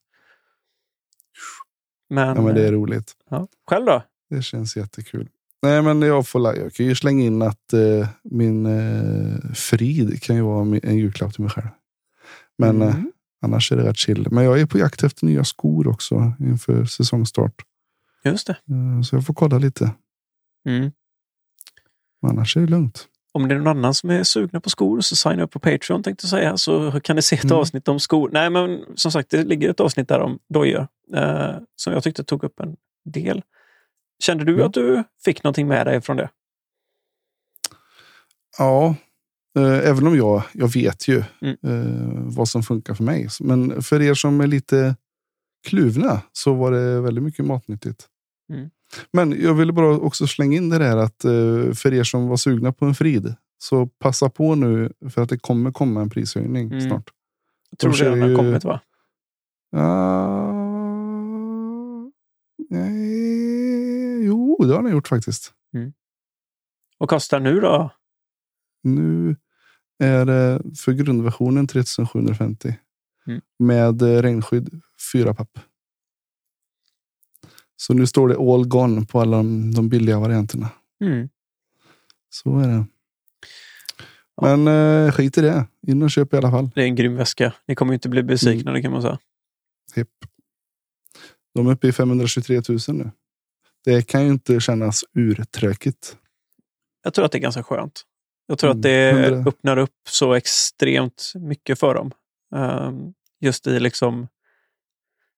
Speaker 3: men,
Speaker 2: ja, men det är
Speaker 3: eh,
Speaker 2: roligt.
Speaker 3: ja. Själv då?
Speaker 2: Det känns jättekul. Nej, men jag, får, jag kan ju slänga in att eh, min eh, frid kan ju vara en julklapp till mig själv. Men eh,
Speaker 3: Mm.
Speaker 2: annars är det rätt chill. Men jag är på jakt efter nya skor också inför säsongstart.
Speaker 3: Just det.
Speaker 2: Eh, så jag får kolla lite.
Speaker 3: Mm.
Speaker 2: Men annars är det lugnt.
Speaker 3: Om det är någon annan som är sugna på skor så signa upp på Patreon tänkte jag säga. Så kan ni se ett
Speaker 2: Mm.
Speaker 3: avsnitt om skor. Nej men som sagt, det ligger ett avsnitt där om dojor. Eh, som jag tyckte tog upp en del. Kände du
Speaker 2: Ja.
Speaker 3: att du fick någonting med dig från det?
Speaker 2: Ja, eh, även om jag, jag vet ju
Speaker 3: Mm.
Speaker 2: eh, vad som funkar för mig. Men för er som är lite kluvna så var det väldigt mycket matnyttigt.
Speaker 3: Mm.
Speaker 2: Men jag ville bara också slänga in det där att eh, för er som var sugna på en frid så passa på nu för att det kommer komma en prishöjning
Speaker 3: Mm.
Speaker 2: snart.
Speaker 3: Jag tror
Speaker 2: kör
Speaker 3: redan har
Speaker 2: ju-
Speaker 3: kommit va?
Speaker 2: Ah, nej, jo, det har den gjort faktiskt.
Speaker 3: Vad kostar nu då?
Speaker 2: Nu är det för grundversionen 3750.
Speaker 3: Mm.
Speaker 2: Med eh, regnskydd, fyra papp. Så nu står det all gone på alla de, billiga varianterna.
Speaker 3: Mm.
Speaker 2: Så är det. Men eh, skit i det. In och köp i alla fall.
Speaker 3: Det är en grym väska. Ni kommer inte bli besvikna det kan man säga.
Speaker 2: Hipp. De är uppe i 523 000 nu. Det kan ju inte kännas urtråkigt.
Speaker 3: Jag tror att det är ganska skönt. Jag tror
Speaker 2: Mm,
Speaker 3: att det öppnar upp så extremt mycket för dem. Ehm, just i liksom...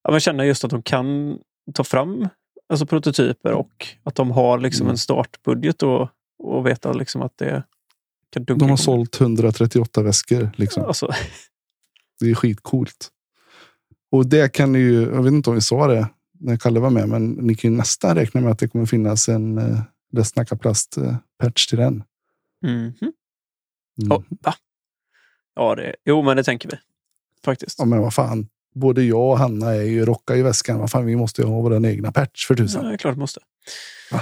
Speaker 3: Ja, man känner just att de kan ta fram alltså prototyper och att de har liksom
Speaker 2: Mm.
Speaker 3: en startbudget och, och veta liksom att det kan dunka
Speaker 2: De har sålt 138 väskor. Liksom.
Speaker 3: Alltså,
Speaker 2: Det är skitcoolt. Och det kan ju, jag vet inte om vi sa det när Kalle var med, men ni kan ju nästan räkna med att det kommer finnas en eh, Let's Snacka Plast-patch till den.
Speaker 3: mhm.
Speaker 2: Mm.
Speaker 3: Ja, va? Ja, det, jo, men det tänker vi. Faktiskt.
Speaker 2: Ja, men vad fan. Både jag och Hanna är ju rockar i väskan. Vad fan, vi måste ju ha vår egna patch för
Speaker 3: Ja,
Speaker 2: tusan.
Speaker 3: det är klart måste.
Speaker 2: Va?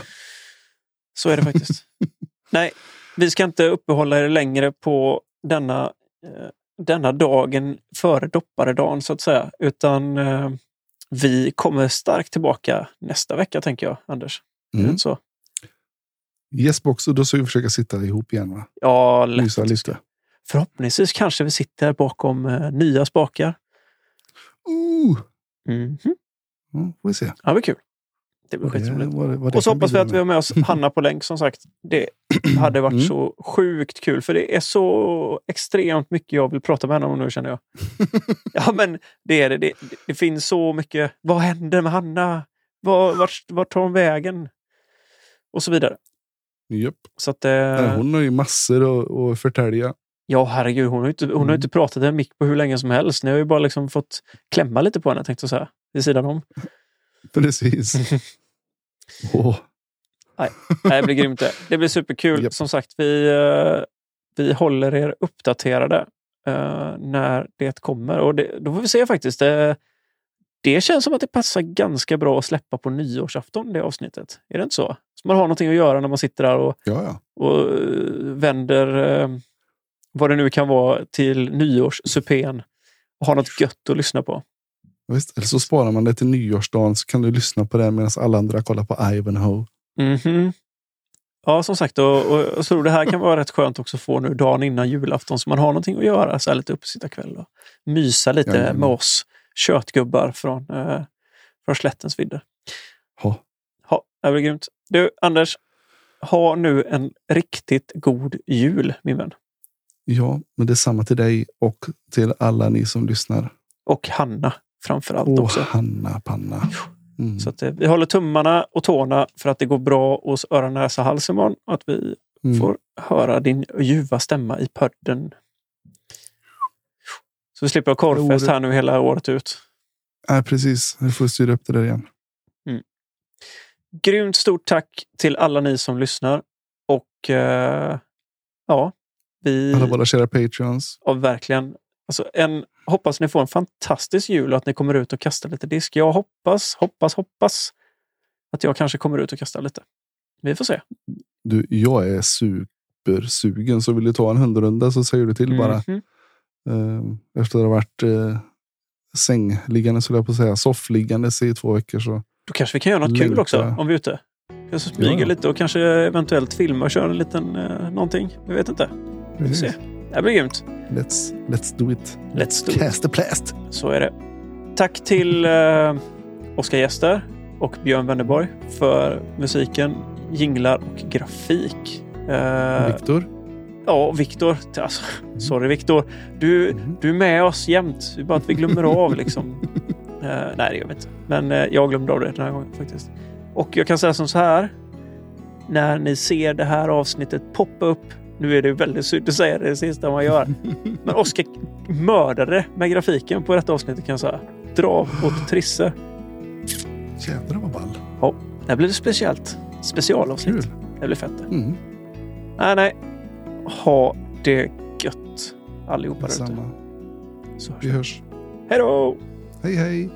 Speaker 3: Så är det faktiskt. Nej, vi ska inte uppehålla er längre på denna, eh, denna dagen före dopparedagen så att säga. Utan eh, vi kommer starkt tillbaka nästa vecka tänker jag, Anders.
Speaker 2: Mm.
Speaker 3: så?
Speaker 2: Yes box, och då ska vi försöka sitta ihop igen. Va?
Speaker 3: Ja, lätt. Ska. Förhoppningsvis kanske vi sitter bakom eh, nya spakar.
Speaker 2: Ooh.
Speaker 3: Mhm.
Speaker 2: Ja, får vi se.
Speaker 3: Ja, det blir kul. Det blir skitroligt.
Speaker 2: vad vad
Speaker 3: Och så hoppas vi att vi har med oss Hanna på länk som sagt. Det hade varit
Speaker 2: Mm.
Speaker 3: så sjukt kul för det är så extremt mycket jag vill prata med henne om nu känner jag. ja men det är det. det. Det finns så mycket. Vad händer med Hanna? Var, vart, vart tar hon vägen? Och så vidare.
Speaker 2: Japp.
Speaker 3: Så att, eh,
Speaker 2: Nej, Hon har ju massor att, att förtälja.
Speaker 3: Ja herregud, hon har inte, hon har
Speaker 2: Mm.
Speaker 3: inte pratat en mick på hur länge som helst. Ni har ju bara liksom fått klämma lite på henne tänkte jag säga. Vid sidan om.
Speaker 2: Precis. Åh,
Speaker 3: Nej, det blir grymt det. Det blir superkul.
Speaker 2: Japp.
Speaker 3: Som sagt, vi, eh, vi håller er uppdaterade eh, när det kommer. Och det, då får vi se faktiskt. Det, det känns som att det passar ganska bra att släppa på nyårsafton, det avsnittet. Är det inte så? Så man har någonting att göra när man sitter där och,
Speaker 2: ja, ja.
Speaker 3: och eh, vänder vad det nu kan vara till nyårssupén och har något gött att lyssna på.
Speaker 2: Visst, eller så sparar man det till nyårsdagen så kan du lyssna på det medan alla andra kollar på Ivanhoe.
Speaker 3: Mhm. Ja, som sagt. Och, och jag tror det här kan vara rätt skönt också att få nu dagen innan julafton så man har någonting att göra. Så här lite uppesittarkväll och mysa lite
Speaker 2: Jajamän.
Speaker 3: med oss köttgubbar från, eh, från slättens vidder.
Speaker 2: Ha.
Speaker 3: Ja, det blir grymt. Du, Anders. Ha nu en riktigt god jul, min vän.
Speaker 2: Ja, men det är samma till dig och till alla ni som lyssnar.
Speaker 3: Och Hanna framför allt också.
Speaker 2: Hanna Panna. Mm.
Speaker 3: Så att, eh, vi håller tummarna och tårna för att det går bra hos öron, näsa, hals imorgon. Och att vi
Speaker 2: Mm.
Speaker 3: får höra din ljuva stämma i podden. Så vi slipper ha korvfest här nu hela året ut.
Speaker 2: Nej, precis. Vi får styra upp det där igen.
Speaker 3: Grymt stort tack till alla ni som lyssnar. Och eh, ja, vi...
Speaker 2: Alla våra kära patreons.
Speaker 3: Ja, verkligen. Alltså en, hoppas ni får en fantastisk jul och att ni kommer ut och kastar lite disk. Jag hoppas, hoppas, hoppas att jag kanske kommer ut och kastar lite. Vi får se.
Speaker 2: Du, jag är supersugen. Så vill du ta en hundrunda så säger du till bara. Eh, efter att ha varit eh, sängliggande, skulle jag på att säga. Soffliggandes i två veckor. Så.
Speaker 3: Då kanske vi kan göra något kul
Speaker 2: Längta.
Speaker 3: också om vi är ute. Kanske smyga
Speaker 2: Ja,
Speaker 3: lite och kanske eventuellt filma och köra en liten eh, någonting. Vi vet inte. Vi får se. Det blir grymt.
Speaker 2: Let's, let's do it.
Speaker 3: Let's do it.
Speaker 2: Cast the plast.
Speaker 3: Så är det. Tack till eh, Oskar Gäster och Björn Wennerborg för musiken, jinglar och grafik. Eh,
Speaker 2: Viktor.
Speaker 3: ja, Viktor. Alltså, sorry Viktor. Du,
Speaker 2: Mhm.
Speaker 3: du är med oss jämt. Det är bara att vi glömmer av liksom. Eh, nej, det gör vi inte. Men eh, jag glömde av det den här gången faktiskt. Och jag kan säga som så här. När ni ser det här avsnittet poppa upp. Nu är det väldigt synd att säga det, det sista man gör. Men Oskar mördade med grafiken på detta avsnittet kan jag säga. Dra åt Trisse.
Speaker 2: Jädrar vad ball.
Speaker 3: Det blir speciellt. Specialavsnitt.
Speaker 2: Kul.
Speaker 3: Det blir fett.
Speaker 2: Mm.
Speaker 3: Nej, nej. Ha det gött allihopa där ute.
Speaker 2: Detsamma.
Speaker 3: Så hörs vi.
Speaker 2: hörs.
Speaker 3: Hej då!
Speaker 2: Hej hej!